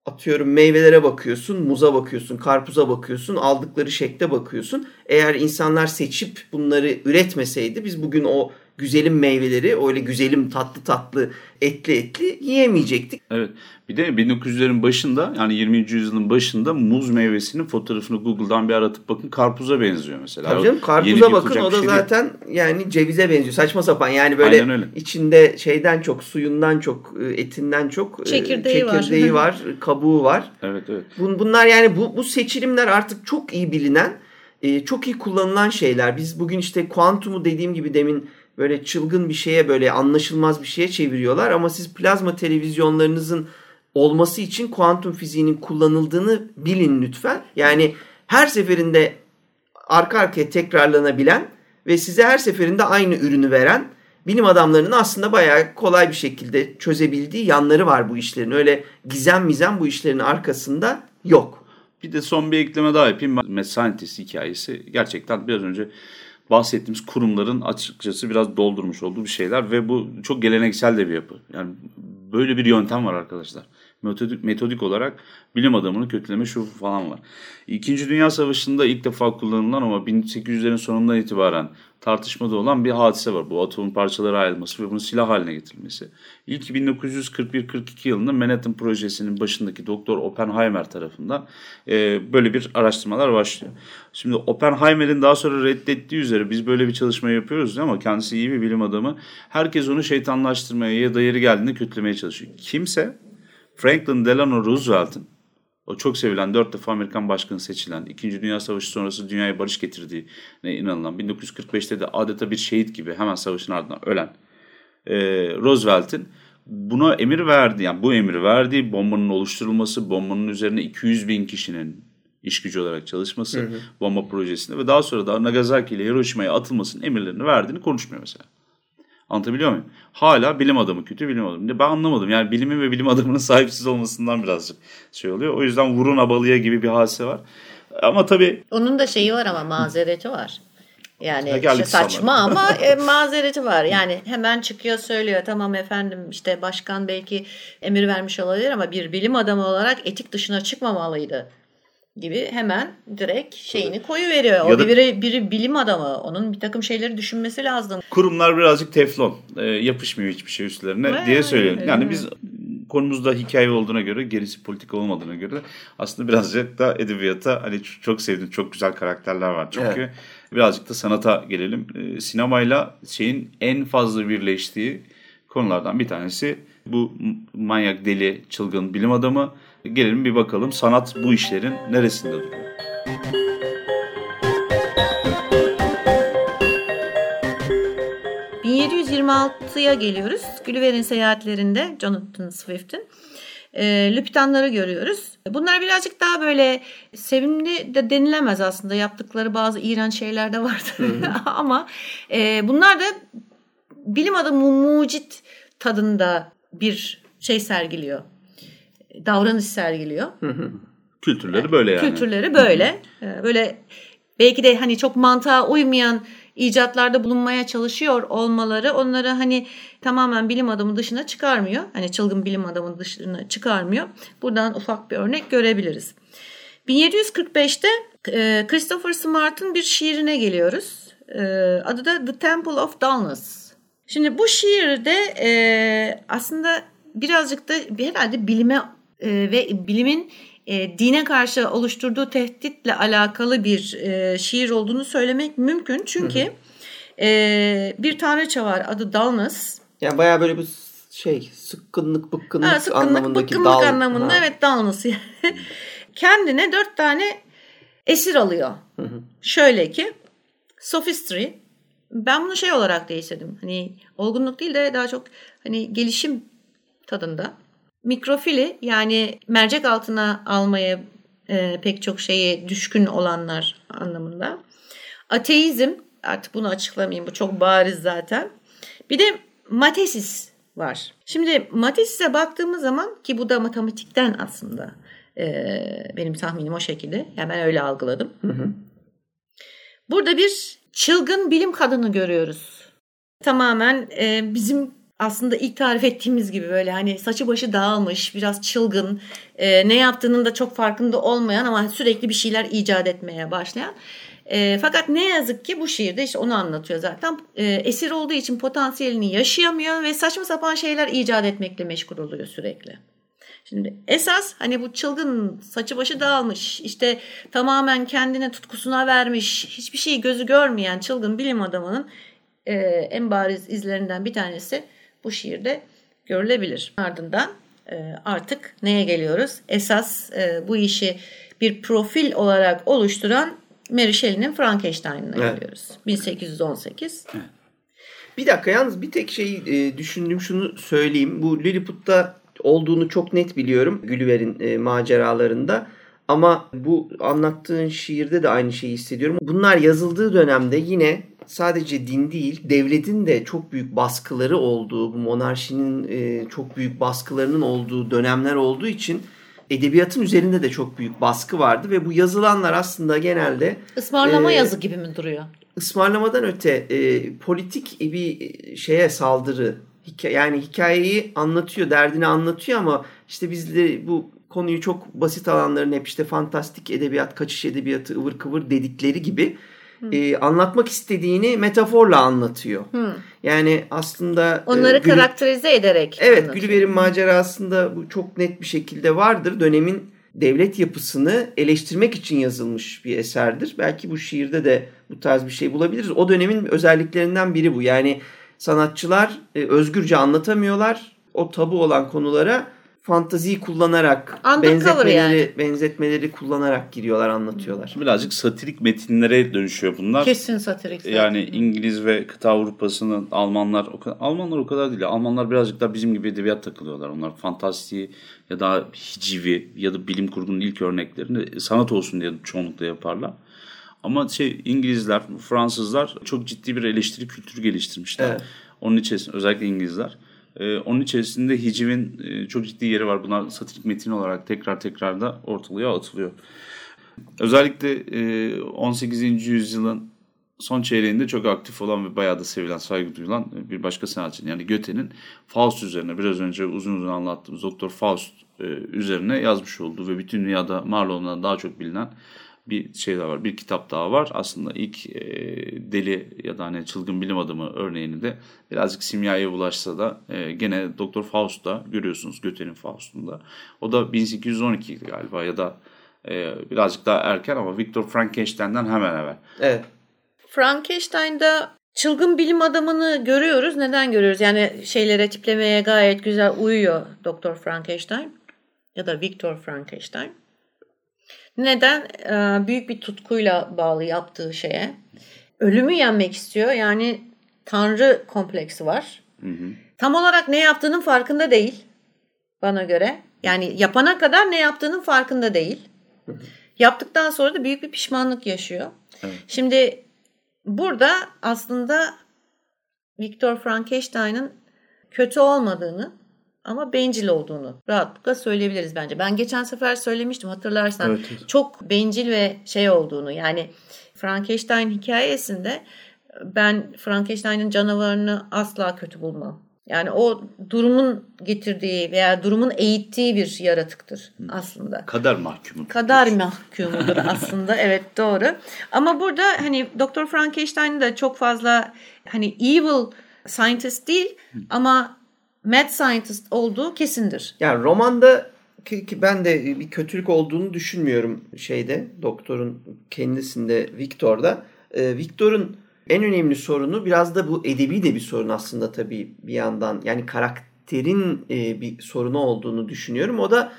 atıyorum meyvelere bakıyorsun, muza bakıyorsun, karpuza bakıyorsun, aldıkları şekle bakıyorsun. Eğer insanlar seçip bunları üretmeseydi biz bugün o güzelim meyveleri öyle güzelim tatlı tatlı etli etli yiyemeyecektik. Evet. Bir de 1900'lerin başında yani 20. yüzyılın başında muz meyvesinin fotoğrafını Google'dan bir aratıp bakın karpuza benziyor mesela. Tabii canım karpuza bakın o da şey zaten değil. yani cevize benziyor. Saçma sapan yani böyle içinde şeyden çok suyundan çok e, etinden çok çekirdeği, çekirdeği var. var, kabuğu var. Evet evet. Bunlar yani bu, bu seçilimler artık çok iyi bilinen, e, çok iyi kullanılan şeyler. Biz bugün işte kuantumu dediğim gibi demin böyle çılgın bir şeye böyle anlaşılmaz bir şeye çeviriyorlar ama siz plazma televizyonlarınızın olması için kuantum fiziğinin kullanıldığını bilin lütfen. Yani her seferinde arka arkaya tekrarlanabilen ve size her seferinde aynı ürünü veren bilim adamlarının aslında bayağı kolay bir şekilde çözebildiği yanları var bu işlerin. Öyle gizem mizem bu işlerin arkasında yok. Bir de son bir ekleme daha yapayım. Mad Scientist hikayesi gerçekten biraz önce bahsettiğimiz kurumların açıkçası biraz doldurmuş olduğu bir şeyler ve bu çok geleneksel de bir yapı. Yani böyle bir yöntem var arkadaşlar. Metodik, metodik olarak bilim adamını kötüleme şu falan var. İkinci Dünya Savaşı'nda ilk defa kullanılan ama 1800'lerin sonundan itibaren tartışmada olan bir hadise var. Bu atomun parçalara ayrılması ve bunun silah haline getirilmesi. İlk 1941-42 yılında Manhattan projesinin başındaki Doktor Oppenheimer tarafından e, böyle bir araştırmalar başlıyor. Şimdi Oppenheimer'in daha sonra reddettiği üzere biz böyle bir çalışma yapıyoruz ama kendisi iyi bir bilim adamı. Herkes onu şeytanlaştırmaya ya da yeri geldiğinde kötülemeye çalışıyor. Kimse Franklin Delano Roosevelt'in o çok sevilen dört defa Amerikan başkanı seçilen, İkinci Dünya Savaşı sonrası dünyaya barış getirdiğine inanılan, 1945'te de adeta bir şehit gibi hemen savaşın ardından ölen e, Roosevelt'in buna emir verdi, yani bu emir verdiği bombanın oluşturulması, bombanın üzerine 200 bin kişinin iş gücü olarak çalışması hı hı. bomba projesinde ve daha sonra da Nagasaki ile Hiroşima'ya atılmasının emirlerini verdiğini konuşmuyor mesela. Anlatabiliyor muyum? Hala bilim adamı kötü bilim adamı. Ben anlamadım. Yani bilimin ve bilim adamının sahipsiz olmasından birazcık şey oluyor. O yüzden vurun abalıya gibi bir hadise var. Ama tabii... Onun da şeyi var ama mazereti var. Yani işte saçma ama e, mazereti var. Yani hemen çıkıyor söylüyor tamam efendim işte başkan belki emir vermiş olabilir ama bir bilim adamı olarak etik dışına çıkmamalıydı gibi hemen direkt şeyini koyu veriyor. O da, biri, biri bilim adamı. Onun bir takım şeyleri düşünmesi lazım. Kurumlar birazcık teflon. E, yapışmıyor hiçbir şey üstlerine evet, diye söyleyelim. Yani biz konumuzda hikaye olduğuna göre gerisi politika olmadığına göre aslında birazcık da edebiyata hani çok sevdiğim çok güzel karakterler var. Çünkü evet. birazcık da sanata gelelim. E, sinemayla şeyin en fazla birleştiği konulardan bir tanesi bu manyak deli çılgın bilim adamı Gelelim bir bakalım sanat bu işlerin neresinde duruyor. ...1726'ya geliyoruz. Gulliver'in seyahatlerinde Jonathan Swift'in e, Lüpitanları görüyoruz. Bunlar birazcık daha böyle sevimli de denilemez aslında. Yaptıkları bazı iğrenç şeyler de vardı. Ama e, bunlar da bilim adamı mucit tadında bir şey sergiliyor davranış sergiliyor. Kültürleri böyle yani. Kültürleri böyle. Ee, böyle belki de hani çok mantığa uymayan icatlarda bulunmaya çalışıyor olmaları onları hani tamamen bilim adamı dışına çıkarmıyor. Hani çılgın bilim adamı dışına çıkarmıyor. Buradan ufak bir örnek görebiliriz. 1745'te e, Christopher Smart'ın bir şiirine geliyoruz. E, adı da The Temple of Dullness. Şimdi bu şiirde e, aslında birazcık da herhalde bilime e, ve bilimin e, dine karşı oluşturduğu tehditle alakalı bir e, şiir olduğunu söylemek mümkün. Çünkü hı hı. E, bir tanrıça var adı Dalnas. Yani baya böyle bir şey sıkkınlık bıkkınlık, ha, sıkkınlık anlamındaki bıkkınlık dal. anlamında ha. evet Dalnas. Kendine dört tane esir alıyor. Hı hı. Şöyle ki sophistry ben bunu şey olarak değiştirdim. Hani olgunluk değil de daha çok hani gelişim tadında. Mikrofili yani mercek altına almaya e, pek çok şeye düşkün olanlar anlamında. Ateizm artık bunu açıklamayayım bu çok bariz zaten. Bir de matesis var. Şimdi matesis'e baktığımız zaman ki bu da matematikten aslında e, benim tahminim o şekilde. Yani ben öyle algıladım. Hı hı. Burada bir çılgın bilim kadını görüyoruz. tamamen e, bizim aslında ilk tarif ettiğimiz gibi böyle hani saçı başı dağılmış, biraz çılgın, e, ne yaptığının da çok farkında olmayan ama sürekli bir şeyler icat etmeye başlayan. E, fakat ne yazık ki bu şiirde işte onu anlatıyor zaten. E, esir olduğu için potansiyelini yaşayamıyor ve saçma sapan şeyler icat etmekle meşgul oluyor sürekli. Şimdi esas hani bu çılgın saçı başı dağılmış işte tamamen kendine tutkusuna vermiş hiçbir şeyi gözü görmeyen çılgın bilim adamının e, en bariz izlerinden bir tanesi bu şiirde görülebilir. Ardından e, artık neye geliyoruz? Esas e, bu işi bir profil olarak oluşturan Mary Shelley'nin Frankenstein'ına evet. geliyoruz. 1818. Evet. Bir dakika yalnız bir tek şey e, düşündüm şunu söyleyeyim. Bu Lilliput'ta olduğunu çok net biliyorum Gülliver'in e, maceralarında. Ama bu anlattığın şiirde de aynı şeyi hissediyorum. Bunlar yazıldığı dönemde yine sadece din değil, devletin de çok büyük baskıları olduğu, bu monarşinin e, çok büyük baskılarının olduğu dönemler olduğu için edebiyatın üzerinde de çok büyük baskı vardı ve bu yazılanlar aslında genelde ısmarlama e, yazı gibi mi duruyor? Ismarlamadan öte e, politik bir şeye saldırı yani hikayeyi anlatıyor, derdini anlatıyor ama işte biz de bu konuyu çok basit alanların hep işte fantastik edebiyat, kaçış edebiyatı, ıvır kıvır dedikleri gibi e, anlatmak istediğini metaforla anlatıyor. Hı. Yani aslında onları e, Gülü, karakterize ederek. Evet, Gülüver'in macerasında bu çok net bir şekilde vardır. Dönemin devlet yapısını eleştirmek için yazılmış bir eserdir. Belki bu şiirde de bu tarz bir şey bulabiliriz. O dönemin özelliklerinden biri bu. Yani sanatçılar e, özgürce anlatamıyorlar. O tabu olan konulara fantaziyi kullanarak benzetmeleri, yani. benzetmeleri kullanarak giriyorlar anlatıyorlar. Birazcık satirik metinlere dönüşüyor bunlar. Kesin satirik. Zaten. Yani İngiliz ve kıta Avrupa'sının Almanlar o kadar, Almanlar o kadar değil. Almanlar birazcık da bizim gibi edebiyat takılıyorlar. Onlar fantastiği ya da hicivi ya da bilim kurgunun ilk örneklerini sanat olsun diye çoğunlukla yaparlar. Ama şey İngilizler, Fransızlar çok ciddi bir eleştiri kültürü geliştirmişler. Evet. Onun içerisinde özellikle İngilizler. Ee, onun içerisinde hicivin e, çok ciddi yeri var. Bunlar satirik metin olarak tekrar tekrar da ortalığa atılıyor. Özellikle e, 18. yüzyılın son çeyreğinde çok aktif olan ve bayağı da sevilen, saygı duyulan bir başka sanatçı. Yani Goethe'nin Faust üzerine biraz önce uzun uzun anlattığımız Doktor Faust e, üzerine yazmış olduğu ve bütün dünyada Marlowe'dan daha çok bilinen bir şey daha var. Bir kitap daha var. Aslında ilk e, deli ya da hani çılgın bilim adamı örneğini de birazcık simyaya bulaşsa da e, gene Doktor Faust'ta görüyorsunuz Goethe'nin Faust'unda. O da 1812 galiba ya da e, birazcık daha erken ama Victor Frankenstein'den hemen evvel. Evet. Frankenstein'da çılgın bilim adamını görüyoruz. Neden görüyoruz? Yani şeylere tiplemeye gayet güzel uyuyor Doktor Frankenstein ya da Victor Frankenstein. Neden? Ee, büyük bir tutkuyla bağlı yaptığı şeye. Ölümü yenmek istiyor. Yani tanrı kompleksi var. Hı hı. Tam olarak ne yaptığının farkında değil bana göre. Yani yapana kadar ne yaptığının farkında değil. Hı hı. Yaptıktan sonra da büyük bir pişmanlık yaşıyor. Evet. Şimdi burada aslında Viktor Frankenstein'ın kötü olmadığını ama bencil olduğunu rahatlıkla söyleyebiliriz bence. Ben geçen sefer söylemiştim hatırlarsan. Evet, evet. Çok bencil ve şey olduğunu yani Frankenstein hikayesinde ben Frankenstein'ın canavarını asla kötü bulmam. Yani o durumun getirdiği veya durumun eğittiği bir yaratıktır aslında. Kader mahkumu. Kader mahkumudur aslında. Evet doğru. Ama burada hani Doktor Frankenstein de çok fazla hani evil scientist değil ama mad scientist olduğu kesindir. Yani romanda ki, ki ben de bir kötülük olduğunu düşünmüyorum şeyde doktorun kendisinde Victor'da. Ee, Victor'un en önemli sorunu biraz da bu edebi de bir sorun aslında tabii bir yandan. Yani karakterin e, bir sorunu olduğunu düşünüyorum. O da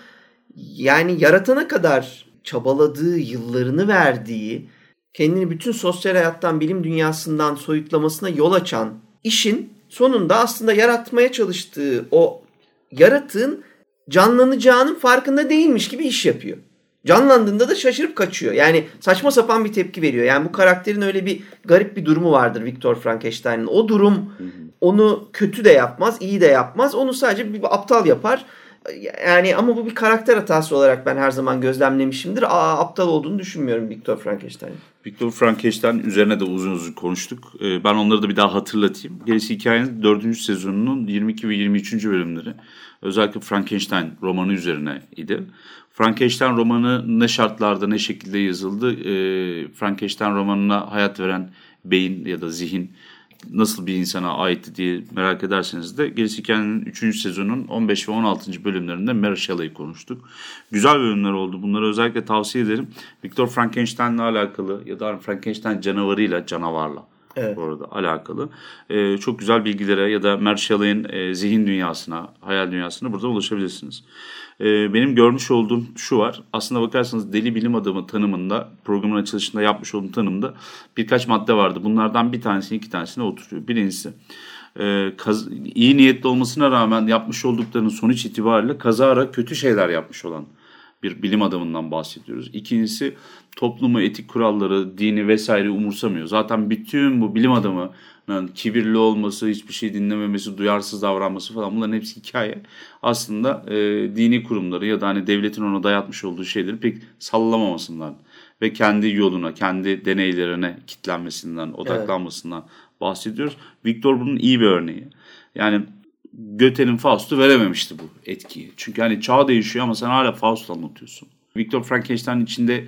yani yaratana kadar çabaladığı, yıllarını verdiği, kendini bütün sosyal hayattan, bilim dünyasından soyutlamasına yol açan işin sonunda aslında yaratmaya çalıştığı o yaratığın canlanacağının farkında değilmiş gibi iş yapıyor. Canlandığında da şaşırıp kaçıyor. Yani saçma sapan bir tepki veriyor. Yani bu karakterin öyle bir garip bir durumu vardır Viktor Frankenstein'ın. O durum onu kötü de yapmaz, iyi de yapmaz. Onu sadece bir aptal yapar. Yani ama bu bir karakter hatası olarak ben her zaman gözlemlemişimdir. Aa, aptal olduğunu düşünmüyorum Victor Frankenstein. Victor Frankenstein üzerine de uzun uzun konuştuk. Ee, ben onları da bir daha hatırlatayım. Gerisi hikayenin 4. sezonunun 22 ve 23. bölümleri. Özellikle Frankenstein romanı üzerine idi. Frankenstein romanı ne şartlarda ne şekilde yazıldı? Ee, Frankenstein romanına hayat veren beyin ya da zihin nasıl bir insana aitti diye merak ederseniz de Gerisi Hikayenin 3. sezonun 15 ve 16. bölümlerinde Mary Shelley'i konuştuk. Güzel bölümler oldu. Bunları özellikle tavsiye ederim. Victor Frankenstein'le alakalı ya da Frankenstein canavarıyla, canavarla evet. bu arada alakalı. Ee, çok güzel bilgilere ya da Shelley'in e, zihin dünyasına, hayal dünyasına burada ulaşabilirsiniz. Ee, benim görmüş olduğum şu var. Aslında bakarsanız deli bilim adamı tanımında, programın açılışında yapmış olduğum tanımda birkaç madde vardı. Bunlardan bir tanesini iki tanesine oturuyor. Birincisi e, iyi niyetli olmasına rağmen yapmış olduklarının sonuç itibariyle kazara kötü şeyler yapmış olan bir bilim adamından bahsediyoruz. İkincisi toplumu, etik kuralları, dini vesaire umursamıyor. Zaten bütün bu bilim adamının kibirli olması, hiçbir şey dinlememesi, duyarsız davranması falan bunların hepsi hikaye. Aslında e, dini kurumları ya da hani devletin ona dayatmış olduğu şeyleri pek sallamamasından ve kendi yoluna, kendi deneylerine kitlenmesinden, odaklanmasından evet. bahsediyoruz. Victor bunun iyi bir örneği. Yani Goethe'nin Faust'u verememişti bu etkiyi. Çünkü hani çağ değişiyor ama sen hala Faust anlatıyorsun. Victor Frankenstein içinde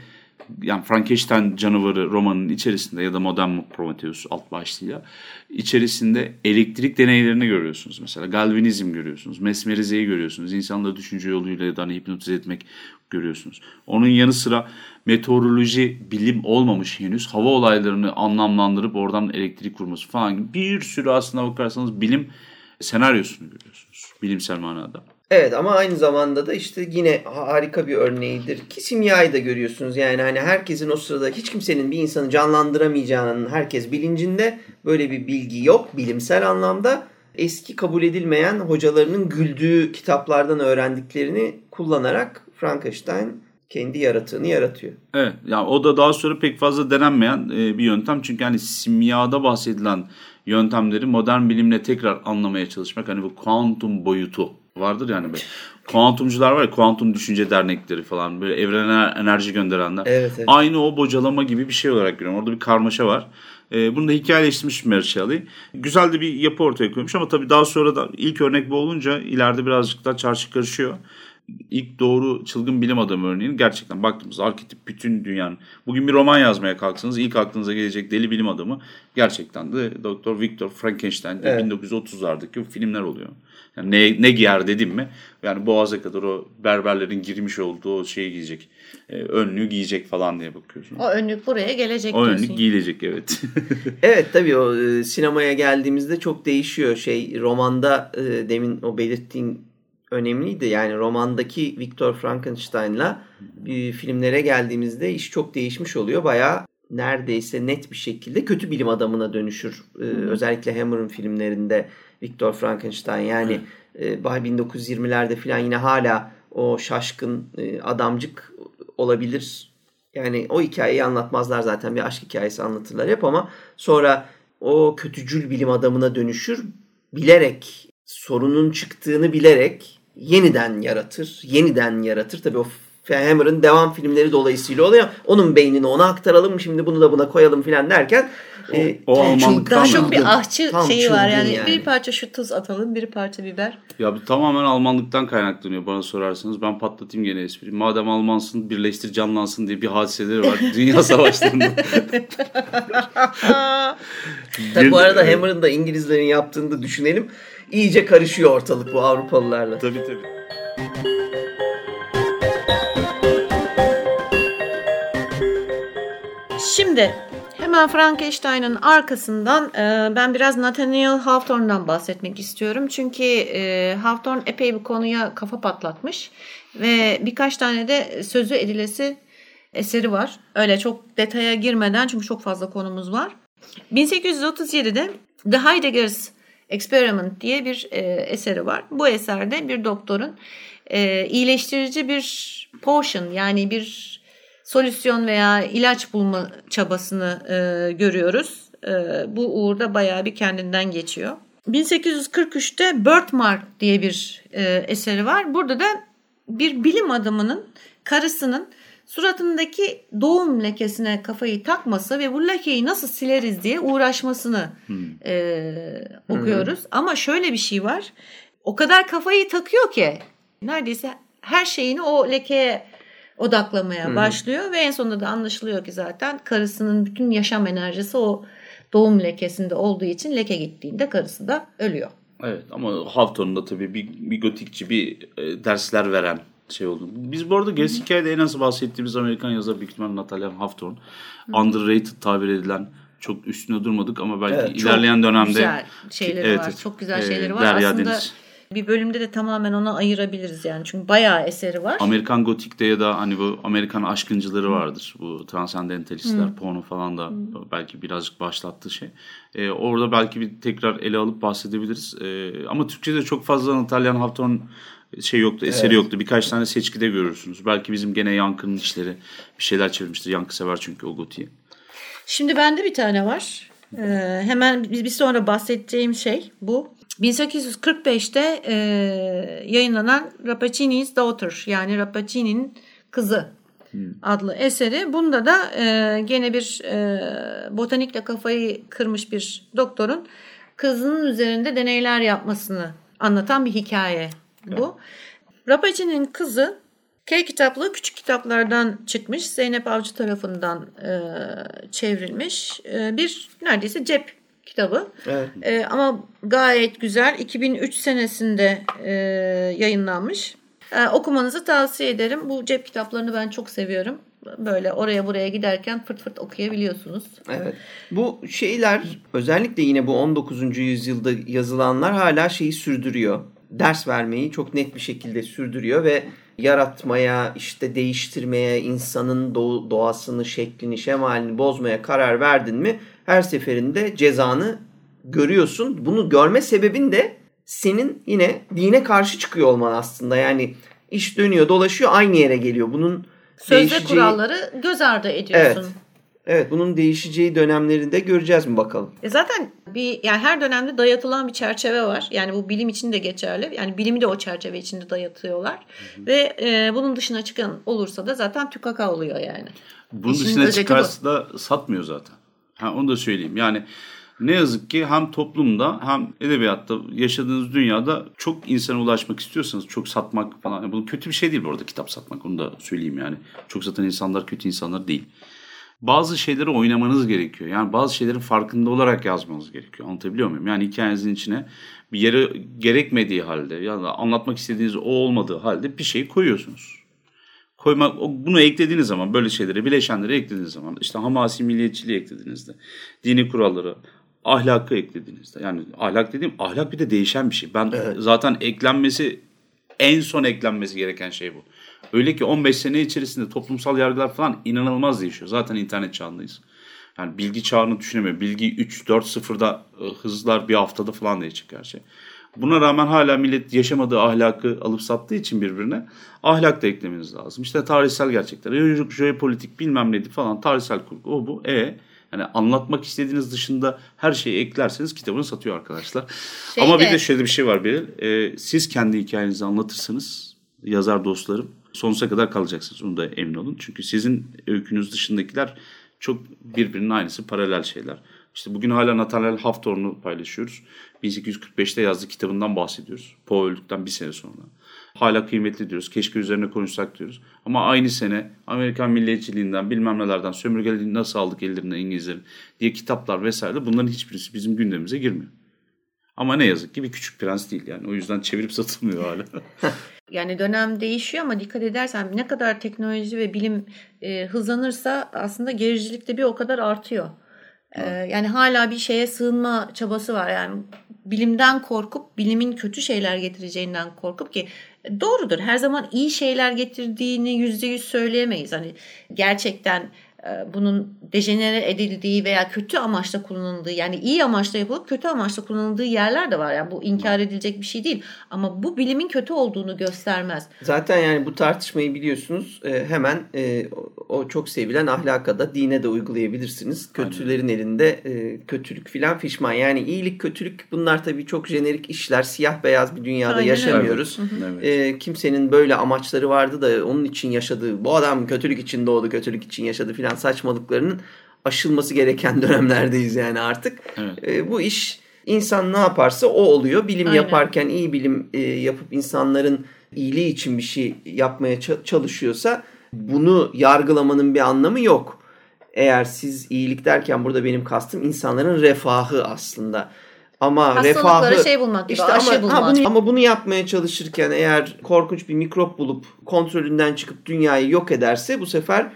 yani Frankenstein canavarı romanının içerisinde ya da Modern Prometheus alt başlığıyla içerisinde elektrik deneylerini görüyorsunuz mesela. Galvanizm görüyorsunuz. Mesmerizeyi görüyorsunuz. İnsanları düşünce yoluyla ya da hani hipnotize etmek görüyorsunuz. Onun yanı sıra meteoroloji bilim olmamış henüz. Hava olaylarını anlamlandırıp oradan elektrik kurması falan gibi bir sürü aslında bakarsanız bilim senaryosunu görüyorsunuz bilimsel manada. Evet ama aynı zamanda da işte yine harika bir örneğidir ki simyayı da görüyorsunuz. Yani hani herkesin o sırada hiç kimsenin bir insanı canlandıramayacağının herkes bilincinde böyle bir bilgi yok bilimsel anlamda. Eski kabul edilmeyen hocalarının güldüğü kitaplardan öğrendiklerini kullanarak Frankenstein kendi yaratığını yaratıyor. Evet yani o da daha sonra pek fazla denenmeyen e, bir yöntem. Çünkü hani simyada bahsedilen yöntemleri modern bilimle tekrar anlamaya çalışmak. Hani bu kuantum boyutu vardır yani böyle. Kuantumcular var ya kuantum düşünce dernekleri falan böyle evrene enerji gönderenler. Evet, evet. Aynı o bocalama gibi bir şey olarak görüyorum. Orada bir karmaşa var. Ee, bunu da hikayeleştirmiş Mary Shelley. Güzel de bir yapı ortaya koymuş ama tabii daha sonra da ilk örnek bu olunca ileride birazcık daha çarşı karışıyor ilk doğru çılgın bilim adamı örneğini gerçekten baktığımız arketip bütün dünyanın bugün bir roman yazmaya kalksanız ilk aklınıza gelecek deli bilim adamı gerçekten de Doktor Victor Frankenstein evet. 1930'lardaki filmler oluyor. Yani ne, ne giyer dedim mi yani boğaza kadar o berberlerin girmiş olduğu o şeyi giyecek. E, önlüğü giyecek falan diye bakıyorsun. O önlük buraya gelecek O önlük giyilecek evet. evet tabii o e, sinemaya geldiğimizde çok değişiyor şey romanda e, demin o belirttiğin önemliydi. Yani romandaki Victor Frankenstein'la e, filmlere geldiğimizde iş çok değişmiş oluyor. Bayağı neredeyse net bir şekilde kötü bilim adamına dönüşür. Ee, özellikle Hammer'ın filmlerinde Victor Frankenstein yani e, 1920'lerde falan yine hala o şaşkın e, adamcık olabilir. Yani o hikayeyi anlatmazlar zaten bir aşk hikayesi anlatırlar hep ama sonra o kötücül bilim adamına dönüşür. Bilerek sorunun çıktığını bilerek yeniden yaratır. Yeniden yaratır. Tabii o Hammer'ın devam filmleri dolayısıyla oluyor. Onun beynini ona aktaralım şimdi bunu da buna koyalım filan derken e, o Almanlık daha çok bir ahçı tam şeyi var yani. yani. Bir parça şu tuz atalım, bir parça biber. Ya bu tamamen Almanlıktan kaynaklanıyor bana sorarsanız. Ben patlatayım gene espriyi. Madem Almansın birleştir canlansın diye bir hadiseleri var dünya savaşlarında. Tabii bu arada Hammer'ın da İngilizlerin yaptığını da düşünelim iyice karışıyor ortalık bu Avrupalılarla. Tabii tabii. Şimdi hemen Frankenstein'ın arkasından e, ben biraz Nathaniel Hawthorne'dan bahsetmek istiyorum. Çünkü e, Hawthorne epey bir konuya kafa patlatmış ve birkaç tane de sözü edilesi eseri var. Öyle çok detaya girmeden çünkü çok fazla konumuz var. 1837'de The Heidegger's Experiment diye bir e, eseri var. Bu eserde bir doktorun e, iyileştirici bir potion yani bir solüsyon veya ilaç bulma çabasını e, görüyoruz. E, bu uğurda bayağı bir kendinden geçiyor. 1843'te Birthmark diye bir e, eseri var. Burada da bir bilim adamının karısının suratındaki doğum lekesine kafayı takması ve bu lekeyi nasıl sileriz diye uğraşmasını hmm. e, okuyoruz. Hmm. Ama şöyle bir şey var. O kadar kafayı takıyor ki neredeyse her şeyini o lekeye odaklamaya hmm. başlıyor ve en sonunda da anlaşılıyor ki zaten karısının bütün yaşam enerjisi o doğum lekesinde olduğu için leke gittiğinde karısı da ölüyor. Evet ama Hawthorne'da tabii bir, bir gotikçi bir e, dersler veren şey oldu. Biz bu arada gerisi hikayede en az bahsettiğimiz Amerikan yazar büyük ihtimalle Nathaniel Hawthorne. Hı. Underrated tabir edilen çok üstüne durmadık ama belki evet, ilerleyen dönemde güzel şeyleri evet, var. Çok güzel şeyleri e, var. Derya Aslında Deniz. bir bölümde de tamamen ona ayırabiliriz yani. Çünkü bayağı eseri var. Amerikan Gotik'te ya da hani bu Amerikan aşkıncıları vardır. Bu transcendentalistler, Hı. porno falan da Hı. belki birazcık başlattığı şey. Ee, orada belki bir tekrar ele alıp bahsedebiliriz. Ee, ama Türkçe'de çok fazla Nathaniel Hawthorne şey yoktu, eseri evet. yoktu. Birkaç tane seçkide görürsünüz. Belki bizim gene Yankı'nın işleri bir şeyler çevirmiştir. Yankı sever çünkü o gotiyi. Şimdi bende bir tane var. Ee, hemen bir sonra bahsedeceğim şey bu. 1845'te e, yayınlanan Rappaccini's Daughter yani Rappaccini'nin kızı hmm. adlı eseri. Bunda da e, gene bir e, botanikle kafayı kırmış bir doktorun kızının üzerinde deneyler yapmasını anlatan bir hikaye bu. Rapaci'nin kızı K kitaplığı küçük kitaplardan çıkmış. Zeynep Avcı tarafından e, çevrilmiş. E, bir neredeyse cep kitabı. Evet. E, ama gayet güzel. 2003 senesinde e, yayınlanmış. E, okumanızı tavsiye ederim. Bu cep kitaplarını ben çok seviyorum. Böyle oraya buraya giderken fırt fırt okuyabiliyorsunuz. Evet. Bu şeyler özellikle yine bu 19. yüzyılda yazılanlar hala şeyi sürdürüyor ders vermeyi çok net bir şekilde sürdürüyor ve yaratmaya, işte değiştirmeye, insanın doğasını, şeklini, şemalini bozmaya karar verdin mi her seferinde cezanı görüyorsun. Bunu görme sebebin de senin yine dine karşı çıkıyor olman aslında. Yani iş dönüyor, dolaşıyor, aynı yere geliyor. Bunun Sözde değişeceği... kuralları göz ardı ediyorsun. Evet. Evet bunun değişeceği dönemlerinde göreceğiz mi bakalım. E zaten bir yani her dönemde dayatılan bir çerçeve var. Yani bu bilim için de geçerli. Yani bilimi de o çerçeve içinde dayatıyorlar. Hı hı. Ve e, bunun dışına çıkan olursa da zaten tükaka oluyor yani. Bunun İşin dışına çıkarsa da satmıyor zaten. Ha, onu da söyleyeyim. Yani ne yazık ki hem toplumda hem edebiyatta yaşadığınız dünyada çok insana ulaşmak istiyorsanız çok satmak falan. Yani bu kötü bir şey değil bu arada kitap satmak onu da söyleyeyim yani. Çok satan insanlar kötü insanlar değil bazı şeyleri oynamanız gerekiyor. Yani bazı şeylerin farkında olarak yazmanız gerekiyor. Anlatabiliyor muyum? Yani hikayenizin içine bir yere gerekmediği halde ya da anlatmak istediğiniz o olmadığı halde bir şey koyuyorsunuz. Koymak, bunu eklediğiniz zaman böyle şeyleri, bileşenleri eklediğiniz zaman işte hamasi milliyetçiliği eklediğinizde, dini kuralları, ahlakı eklediğinizde yani ahlak dediğim ahlak bir de değişen bir şey. Ben evet. zaten eklenmesi en son eklenmesi gereken şey bu. Öyle ki 15 sene içerisinde toplumsal yargılar falan inanılmaz değişiyor. Zaten internet çağındayız. Yani bilgi çağını düşünemiyorum. Bilgi 3-4-0'da e, hızlar bir haftada falan değişecek her şey. Buna rağmen hala millet yaşamadığı ahlakı alıp sattığı için birbirine ahlak da eklemeniz lazım. İşte tarihsel gerçekler, jeopolitik bilmem neydi falan tarihsel kurgu o bu. E yani anlatmak istediğiniz dışında her şeyi eklerseniz kitabını satıyor arkadaşlar. Şeyde... Ama bir de şöyle bir şey var Beril. E, siz kendi hikayenizi anlatırsanız yazar dostlarım sonsuza kadar kalacaksınız. Onu da emin olun. Çünkü sizin öykünüz dışındakiler çok birbirinin aynısı paralel şeyler. İşte bugün hala Nathaniel Hawthorne'u paylaşıyoruz. 1845'te yazdığı kitabından bahsediyoruz. Poe öldükten bir sene sonra. Hala kıymetli diyoruz. Keşke üzerine konuşsak diyoruz. Ama aynı sene Amerikan milliyetçiliğinden bilmem nelerden sömürgeliğini nasıl aldık ellerinden İngilizlerin diye kitaplar vesaire bunların hiçbirisi bizim gündemimize girmiyor. Ama ne yazık ki bir küçük prens değil yani. O yüzden çevirip satılmıyor hala. Yani dönem değişiyor ama dikkat edersen ne kadar teknoloji ve bilim e, hızlanırsa aslında gericilik de bir o kadar artıyor. E, yani hala bir şeye sığınma çabası var. Yani bilimden korkup bilimin kötü şeyler getireceğinden korkup ki doğrudur her zaman iyi şeyler getirdiğini yüzde yüz söyleyemeyiz. Hani gerçekten bunun dejenere edildiği veya kötü amaçla kullanıldığı yani iyi amaçla yapılıp kötü amaçla kullanıldığı yerler de var. Yani bu inkar edilecek bir şey değil. Ama bu bilimin kötü olduğunu göstermez. Zaten yani bu tartışmayı biliyorsunuz e, hemen e, o çok sevilen ahlaka da dine de uygulayabilirsiniz. Kötülerin Aynen. elinde e, kötülük filan fişman. Yani iyilik kötülük bunlar tabii çok jenerik işler. Siyah beyaz bir dünyada Aynen yaşamıyoruz. Evet. E, kimsenin böyle amaçları vardı da onun için yaşadığı bu adam kötülük için doğdu kötülük için yaşadı filan saçmalıklarının aşılması gereken dönemlerdeyiz yani artık. Evet. E, bu iş insan ne yaparsa o oluyor. Bilim Aynen. yaparken iyi bilim e, yapıp insanların iyiliği için bir şey yapmaya çalışıyorsa bunu yargılamanın bir anlamı yok. Eğer siz iyilik derken burada benim kastım insanların refahı aslında. Ama refahı şey bulmak gibi, işte aşı ama, bulmak. Ha, bunu, ama bunu yapmaya çalışırken eğer korkunç bir mikrop bulup kontrolünden çıkıp dünyayı yok ederse bu sefer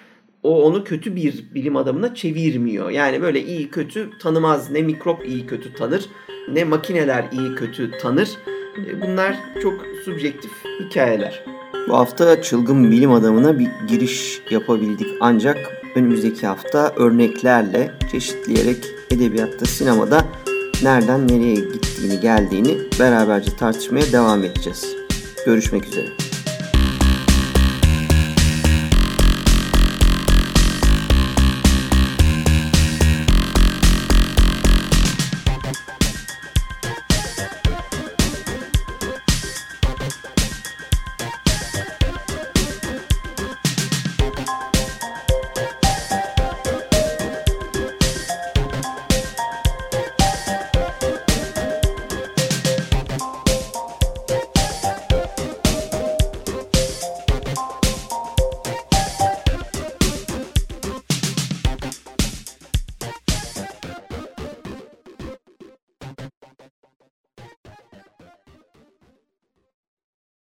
o onu kötü bir bilim adamına çevirmiyor. Yani böyle iyi kötü tanımaz. Ne mikrop iyi kötü tanır ne makineler iyi kötü tanır. E, bunlar çok subjektif hikayeler. Bu hafta çılgın bilim adamına bir giriş yapabildik. Ancak önümüzdeki hafta örneklerle çeşitleyerek edebiyatta, sinemada nereden nereye gittiğini, geldiğini beraberce tartışmaya devam edeceğiz. Görüşmek üzere.